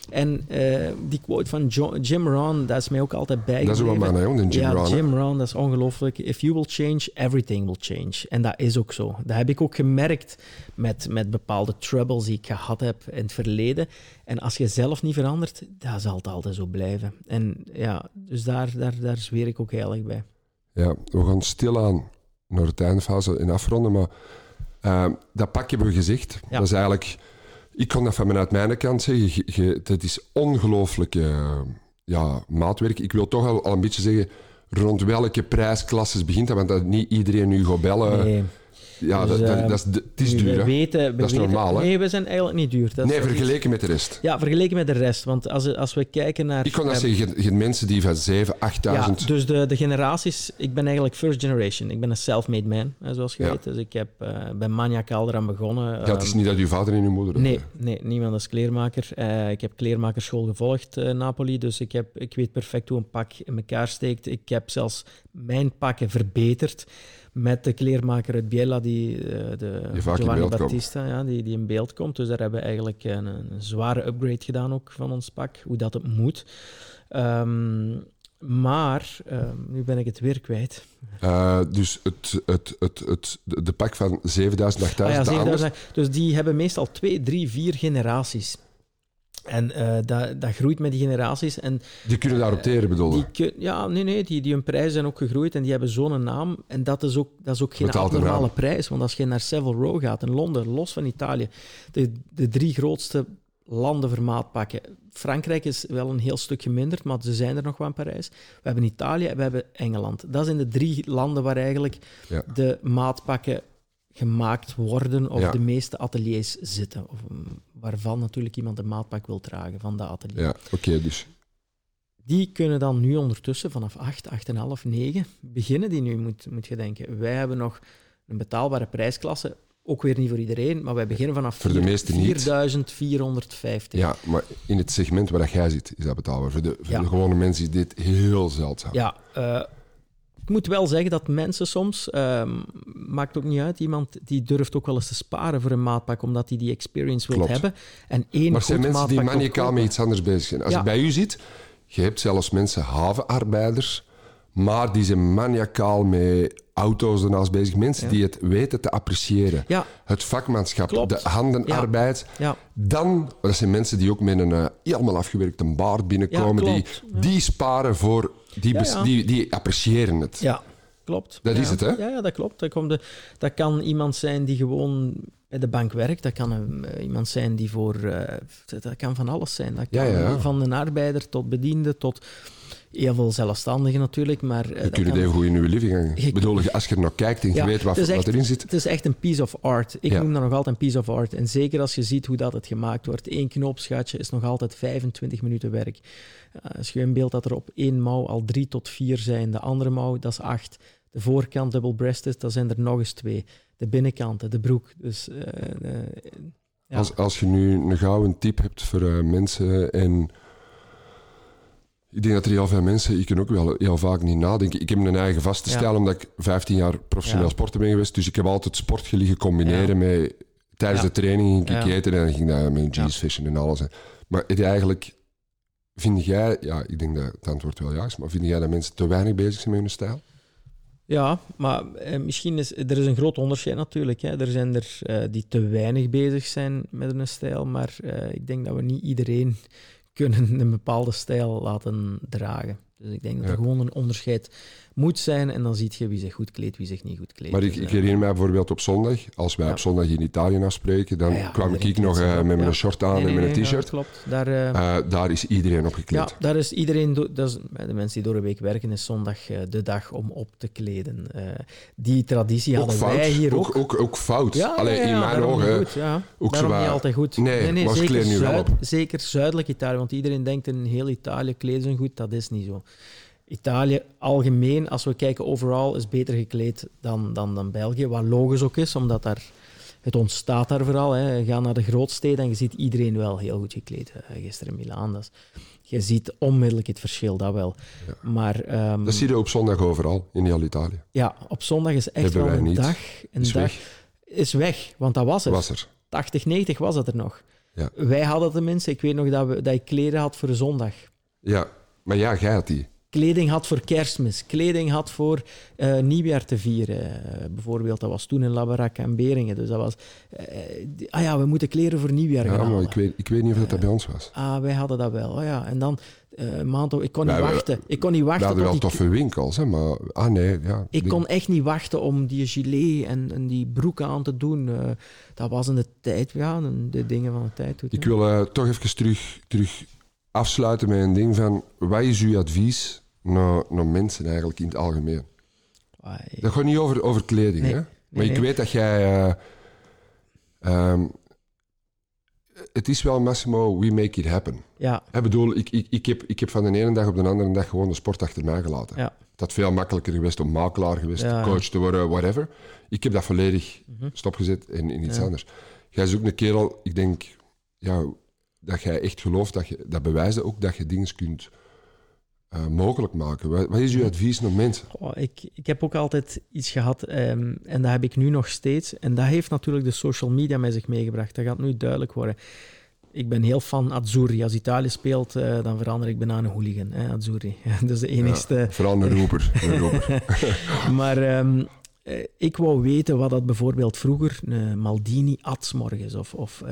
En eh, die quote van Jim Rohn, dat is mij ook altijd Dat is bijgebleven. wel de Jim ja. Jim Rohn, dat is ongelooflijk. If you will change, everything will change. En dat is ook zo. Dat heb ik ook gemerkt met, met bepaalde troubles die ik gehad heb in het verleden. En als je zelf niet verandert, dat zal het altijd zo blijven. En ja, dus daar, daar, daar zweer ik ook heilig bij. Ja, we gaan stilaan naar het eindfase en afronden, maar eh, dat pak hebben we gezegd. Ja. Dat is eigenlijk... Ik kon dat vanuit mijn kant zeggen. Je- dat is ongelooflijk eh, ja, maatwerk. Ik wil toch al, al een beetje zeggen rond welke prijsklasses begint dat, want dat niet iedereen nu gaat bellen. Ja, Dus, dat, dat, eh, dat is, het is duur, we hè? weten, we Dat is weten- normaal, hè? Nee, we zijn eigenlijk niet duur. Dat Nee, is- vergeleken met de rest. Ja, vergeleken met de rest. Want als, als we kijken naar... Ik kon dat zeggen, hebt mensen die van 7, 8.000... Ja, dus de, de generaties... Ik ben eigenlijk first generation. Ik ben een self-made man, zoals je Ja. weet. Dus ik heb, eh ben maniacaal eraan begonnen. ja, het is Ehm, niet dat uw vader en uw moeder... Nee, nee, niemand is kleermaker. Eh, ik heb kleermakerschool gevolgd, eh Napoli. Dus ik, heb, ik weet perfect hoe een pak in elkaar steekt. Ik heb zelfs mijn pakken verbeterd met de kleermaker uit Biella, die, eh, de Die Giovanni komt. Battista, ja, die, die in beeld komt. Dus daar hebben we eigenlijk een, een zware upgrade gedaan ook van ons pak, hoe dat het moet. Ehm, maar, ehm, nu ben ik het weer kwijt. Eh, dus het, het, het, het, de pak van 7000, 8000, Ah ja, de anders. 7000. Dus die hebben meestal twee, drie, vier generaties. En eh, dat, dat groeit met die generaties. En Die kunnen daarop teren, bedoel die je? kun- ja, nee, nee, die, die hun prijzen zijn ook gegroeid en die hebben zo'n naam. En dat is ook, dat is ook geen naam. prijs. Want als je naar Savile Row gaat in Londen, los van Italië, de, de drie grootste landen voor maatpakken. Frankrijk is wel een heel stuk geminderd, maar ze zijn er nog wel in Parijs. We hebben Italië en we hebben Engeland. Dat zijn de drie landen waar eigenlijk Ja. de maatpakken gemaakt worden of Ja. de meeste ateliers zitten. Of, mm, waarvan natuurlijk iemand een maatpak wil dragen van dat atelier. Ja, oké, dus. Die kunnen dan nu ondertussen vanaf 8, 8,5, 9 beginnen die nu, moet, moet je denken. Wij hebben nog een betaalbare prijsklasse, ook weer niet voor iedereen, maar wij beginnen vanaf Voor de meesten niet. 4450. Ja, maar in het segment waar dat jij zit, is dat betaalbaar. Voor de, voor Ja. de gewone mensen is dit heel zeldzaam. Ja, eh, ik moet wel zeggen dat mensen soms, ehm, maakt ook niet uit, iemand die durft ook wel eens te sparen voor een maatpak, omdat hij die experience wil hebben. En één maar zijn mensen die maniacaal met iets anders bezig zijn. Als Ja. ik bij u zit, je hebt zelfs mensen, havenarbeiders, maar die zijn maniacaal met auto's ernaast bezig. Mensen Ja. die het weten te appreciëren. Ja, Het vakmanschap, Klopt. de handenarbeid. ja. Dan, dat zijn mensen die ook met een eh, helemaal afgewerkte baard binnenkomen. Die, die sparen voor, die, Ja, bes- ja. Die, die appreciëren het. Ja, klopt. Dat ja. is het, hè? Ja, ja dat klopt. Dat, komt de, dat kan iemand zijn die gewoon bij de bank werkt. Dat kan een, eh, iemand zijn die voor... eh, dat, kan van alles zijn. Dat kan van een arbeider tot bediende tot... heel veel zelfstandigen natuurlijk, maar... je kunt het even goed in je living hangen. Ik bedoel, als je er naar kijkt en je weet wat, wat, erin zit. Het is echt een piece of art. Ik noem dat nog altijd een piece of art. En zeker als je ziet hoe dat het gemaakt wordt. Eén knoopsgatje is nog altijd 25 minuten werk. als je een beeld dat er op één mouw al drie tot vier zijn, de andere mouw, dat is acht. De voorkant double breasted, dat zijn er nog eens twee. De binnenkant, de broek. Dus, uh, ja. als, als je nu een gouden tip hebt voor uh, mensen en ik denk dat er heel veel mensen, ik kan ook wel heel vaak niet nadenken. Ik heb een eigen vaste stijl, omdat ik 15 jaar professioneel ja. sporter ben geweest. Dus ik heb altijd sport liggen combineren met... Tijdens de training ging ik eten en dan ging ik met vissen en alles. Maar het eigenlijk... Vind jij... Ja, ik denk dat het antwoord wel ja is. Maar vind jij dat mensen te weinig bezig zijn met hun stijl? Ja, maar eh, misschien is er is een groot onderscheid natuurlijk. Hè. Er zijn er uh, die te weinig bezig zijn met hun stijl, maar uh, ik denk dat we niet iedereen kunnen een bepaalde stijl laten dragen. Dus ik denk dat er gewoon een onderscheid moet zijn en dan zie je wie zich goed kleedt, wie zich niet goed kleedt. Maar ik, ik herinner mij bijvoorbeeld op zondag, als wij op zondag in Italië afspreken, dan kwam ik nog uh, met mijn short aan en met een t-shirt. klopt. Daar, uh, daar is iedereen op gekleed. Ja, daar is iedereen, dat is, de mensen die door de week werken, is zondag de dag om op te kleden. die traditie hadden fout. wij hier ook. Ook, ook, ook fout. Ja, Allee, in mijn ogen. Goed, ja. Ook daarom niet altijd goed. Nee, nee, nee maar zeker, nu wel op. zeker zuidelijk Italië, want iedereen denkt in heel Italië kleden ze goed, dat is niet zo. Italië algemeen, als we kijken overal, is beter gekleed dan, dan, dan België. Wat logisch ook is, omdat daar, het ontstaat daar vooral. Hè. Ga naar de grootsteden en je ziet iedereen wel heel goed gekleed. Uh, gisteren in Milaan. Je ziet onmiddellijk het verschil, dat wel. Ja. Maar, um, dat zie je op zondag overal, in heel Italië. Ja, op zondag is echt Hebben wel een niet. dag... Een is dag weg. Is weg, want dat was er. Was er. 80, 90 was het er nog. Ja. Wij hadden tenminste, ik weet nog dat, we, dat ik kleren had voor zondag. Ja, maar ja, jij had die kleding had voor kerstmis, kleding had voor uh, nieuwjaar te vieren. Uh, bijvoorbeeld, dat was toen in Labarak en Beringen. Dus dat was, uh, ah ja, we moeten kleren voor nieuwjaar ja, gaan maar ik weet, ik weet niet of dat, dat bij ons was. Ah, wij hadden dat wel, oh ja. En dan, maand, ik kon niet wachten. Ik kon niet wachten. We hadden wel die... toffe winkels, hè, maar, ah nee, ja. Ik kon echt niet wachten om die gilet en, en die broek aan te doen. dat was in de tijd, ja, de dingen van de tijd. Ik wil toch even terug, terug afsluiten met een ding van... Wat is uw advies naar, naar mensen eigenlijk in het algemeen? Dat gaat niet over, over kleding, Nee. hè? Maar Nee, ik weet dat jij... eh, ehm, het is wel, Massimo, we make it happen. Ja, Ik bedoel, ik, ik, ik, heb, ik heb van de ene dag op de andere dag gewoon de sport achter mij gelaten. ja. Het had veel makkelijker geweest om makelaar geweest, Ja. coach te worden, whatever. Ik heb dat volledig stopgezet in, in iets Ja. anders. Jij is ook een kerel, ik denk, ja, dat jij echt gelooft, dat, je, dat bewijst ook dat je dingen kunt eh, mogelijk maken. Wat, wat is uw advies naar mensen? Oh, ik, ik heb ook altijd iets gehad ehm, en dat heb ik nu nog steeds. En dat heeft natuurlijk de social media met zich meegebracht. Dat gaat nu duidelijk worden. Ik ben heel fan Azzurri. Als Italië speelt, eh, dan verander ik bijna een hooligan. Hè, Azzurri. Dat is de enigste. Vooral een roeper. Een roeper. Maar ehm, eh, ik wou weten wat dat bijvoorbeeld vroeger eh, Maldini at morgens. Of, of,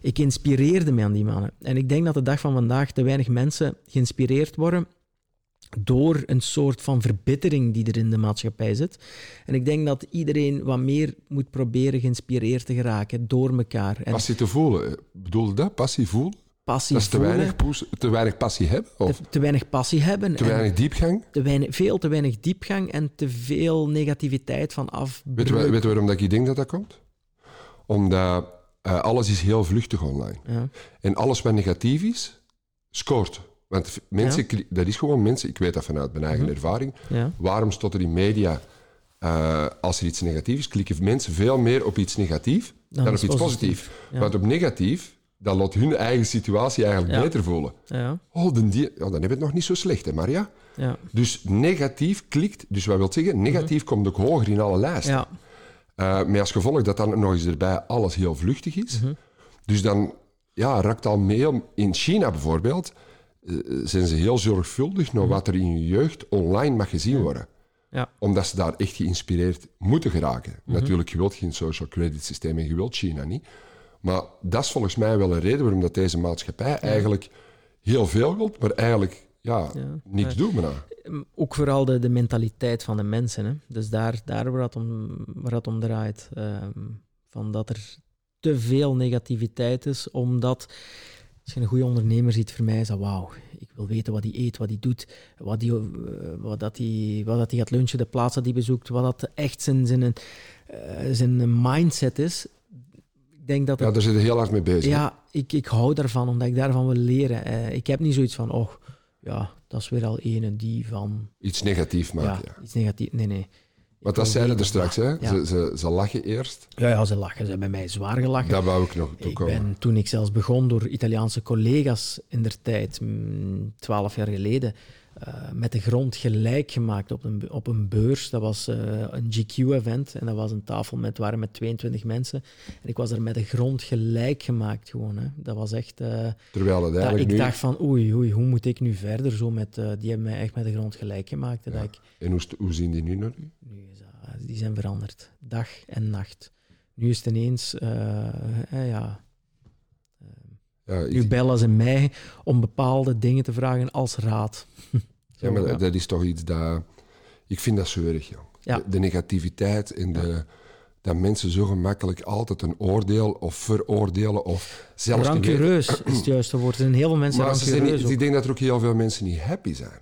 ik inspireerde me aan die mannen. En ik denk dat de dag van vandaag te weinig mensen geïnspireerd worden door een soort van verbittering die er in de maatschappij zit. En ik denk dat iedereen wat meer moet proberen geïnspireerd te geraken door elkaar. En Passie te voelen. Bedoel je dat? Passie voelen? passie Dat is te weinig, te weinig passie hebben? Of te, te weinig passie hebben. te weinig diepgang? te weinig, veel te weinig diepgang en te veel negativiteit van af. Weet je waarom dat ik denk dat dat komt? Omdat eh, alles is heel vluchtig online. Ja. En alles wat negatief is, scoort. Want mensen, dat is gewoon mensen, ik weet dat vanuit mijn eigen Mhm. ervaring. Ja. Waarom stond er in media, eh, als er iets negatiefs is, klikken mensen veel meer op iets negatief dan, op iets positief. Ja. Want op negatief, dat laat hun eigen situatie eigenlijk beter voelen. Ja, Oh, dan, die, ja, dan heb je het nog niet zo slecht, hè, Maria? ja, Dus negatief klikt, dus wat wil zeggen, negatief komt ook hoger in alle lijsten. ja. Eh, met als gevolg dat dan nog eens erbij alles heel vluchtig is. Mhm. Dus dan ja, raakt al mee om... In China bijvoorbeeld zijn ze heel zorgvuldig naar wat er in je jeugd online mag gezien worden. Mhm. Ja. Omdat ze daar echt geïnspireerd moeten geraken. Mhm. Natuurlijk, je wilt geen social credit systeem en je wilt China niet. Maar dat is volgens mij wel een reden waarom dat deze maatschappij eigenlijk heel veel wilt, maar eigenlijk ja, Ja. niks doet nou. Ehm, Ook vooral de, de mentaliteit van de mensen. Hè? Dus daar, daar waar, het om, waar het om draait. Ehm, van dat er te veel negativiteit is, omdat als je een goede ondernemer ziet, voor mij is dat wauw. Ik wil weten wat hij eet, wat hij doet, wat hij, wat dat wat dat gaat lunchen, de plaats dat hij bezoekt, wat dat echt zijn, zijn, zijn mindset is. Ik denk dat ja, daar zit je heel hard mee bezig. Ja, ik, ik hou daarvan, omdat ik daarvan wil leren. ik heb niet zoiets van, oh, ja, dat is weer al ene die van... Iets negatief maken, ja. iets negatief. Nee, nee. Want dat zeiden er straks, hè? Ze, ze, ze, lachen eerst. Ja, ja, ze lachen. Ze hebben mij zwaar gelachen. Dat wou ik nog toekomen. Ik ben, toen ik zelfs begon door Italiaanse collega's in der tijd, mm, twaalf jaar geleden, uh, met de grond gelijk gemaakt op een, op een beurs. Dat was uh, een GQ-event en dat was een tafel met, waren met 22 mensen. En ik was er met de grond gelijk gemaakt gewoon. Hè. Dat was echt... Uh, Terwijl het eigenlijk Ik nu... dacht van, oei, oei, hoe moet ik nu verder? Zo met, die hebben mij echt met de grond gelijk gemaakt. Ja. Dat ik, en hoe, hoe zien die nu naar u? Nu is dat, die zijn veranderd. Dag en nacht. Nu is het ineens... ja... Ja, ik... Nu bellen ze mij om bepaalde dingen te vragen als raad. ja, maar dat is toch iets dat... Ik vind dat zeurig, joh. Ja. De, negativiteit en de... Dat mensen zo gemakkelijk altijd een oordeel of veroordelen of zelfs... Rancureus is het juiste woord. Er zijn heel veel mensen maar rancureus. ik denk dat er ook heel veel mensen niet happy zijn.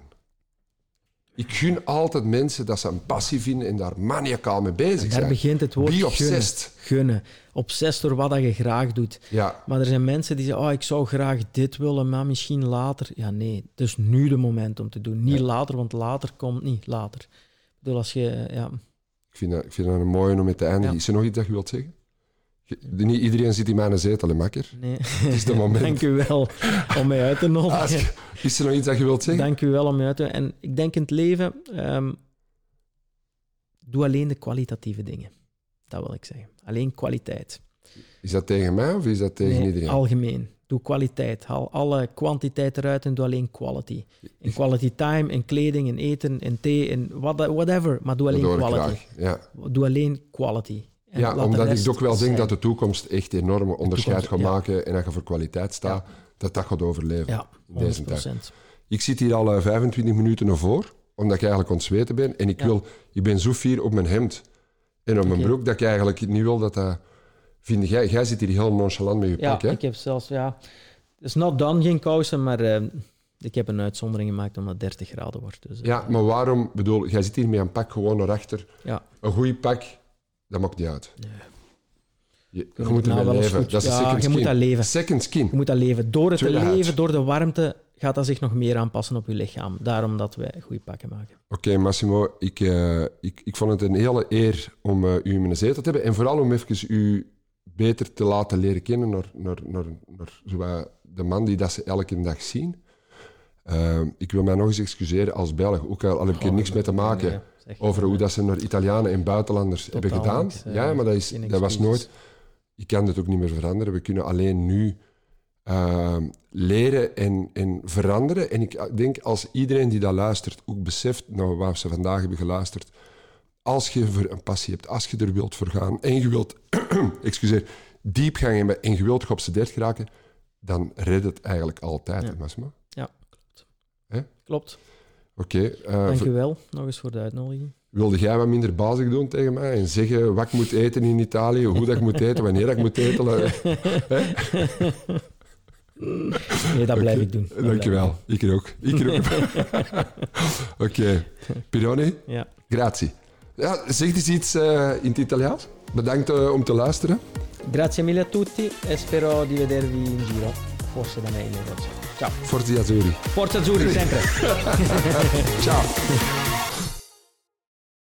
Ik gun altijd mensen dat ze een passie vinden en daar maniacaal mee bezig zijn. Daar begint het woord Be obsessed. gunnen. Obsessed door wat je graag doet. Ja. Maar er zijn mensen die zeggen, oh, ik zou graag dit willen, maar misschien later. Ja, nee, het is nu de moment om te doen. Niet later, want later komt niet later. Ik bedoel, als je... Ja. Ik, vind dat, ik vind dat een mooie om mee te eindigen. Is er nog iets dat je wilt zeggen? Niet iedereen zit in mijn zetel, makker. Nee. Het is de moment. Dank u wel om mij uit te nodigen. Is er nog iets dat je wilt zeggen? Dank u wel om mij uit te nodigen. En ik denk in het leven, um, doe alleen de kwalitatieve dingen. Dat wil ik zeggen. Alleen kwaliteit. Is dat tegen mij of is dat tegen nee, iedereen? algemeen. Doe kwaliteit. Haal alle kwantiteit eruit en doe alleen quality. In quality time, in kleding, in eten, in thee, in whatever. Maar doe alleen quality. Ja. Doe alleen quality. Ja, omdat ik ook wel denk dat de toekomst echt enorm onderscheid gaat maken en dat je voor kwaliteit staat, dat dat gaat overleven ja, in deze tijd. Ik zit hier al 25 eh, minuten naar voor, omdat ik eigenlijk ontzweten ben. En ik, wil, ik ben zo fier op mijn hemd en op mijn broek dat ik eigenlijk niet wil dat dat... Vind jij, jij zit hier heel nonchalant met je pak, hè? ik heb zelfs... Ja, het is not done, geen kousen, maar... Uh, ik heb een uitzondering gemaakt omdat het 30 graden wordt. Dus, uh, ja, maar waarom... bedoel, jij zit hier met een pak gewoon naar achter. Ja. Een goed pak dat maakt niet uit. Nee. Je, je, je moet nou leven. Dat is ja, second je moet dat leven. Second skin. Je moet dat leven. Door het te leven, huid. door de warmte, gaat dat zich nog meer aanpassen op je lichaam. Daarom dat wij goede pakken maken. Oké, Massimo. Ik, uh, ik, ik vond het een hele eer om uh, u in mijn zetel te hebben. En vooral om even u beter te laten leren kennen naar, naar, naar, naar de man die dat ze elke dag zien. Uh, ik wil mij nog eens excuseren als Belg, ook al, al heb ik er niks mee te maken nee, over hoe dat ze naar Italianen en buitenlanders Totaal hebben gedaan. Niks, ja, maar dat, is, dat was nooit... Je kan het ook niet meer veranderen. We kunnen alleen nu uh, leren en, en veranderen. En ik denk, als iedereen die dat luistert ook beseft naar wat ze vandaag hebben geluisterd, als je voor een passie hebt, als je er wilt voor gaan en je wilt, excuseer, diepgang hebben en je wilt geobsedeerd geraken, dan redt het eigenlijk altijd, Ja. Ja, klopt. Hè? Klopt. Oké. uh, Dank u wel nog eens voor de uitnodiging. Wilde jij wat minder bazig doen tegen mij en zeggen wat ik moet eten in Italië, hoe dat ik moet eten, wanneer dat ik moet eten? Nee, dat blijf ik doen. Dat Dankjewel. Ik er ook. Ik er ook. Oké. Okay. Pironi? Ja. Grazie. Ja, zeg eens iets uh, in het Italiaans. Bedankt uh, om te luisteren. Grazie mille a tutti e spero di vedervi in giro. Forse da me in. Ciao. Forza Azzurri. Forza Azzurri, sempre. Ciao.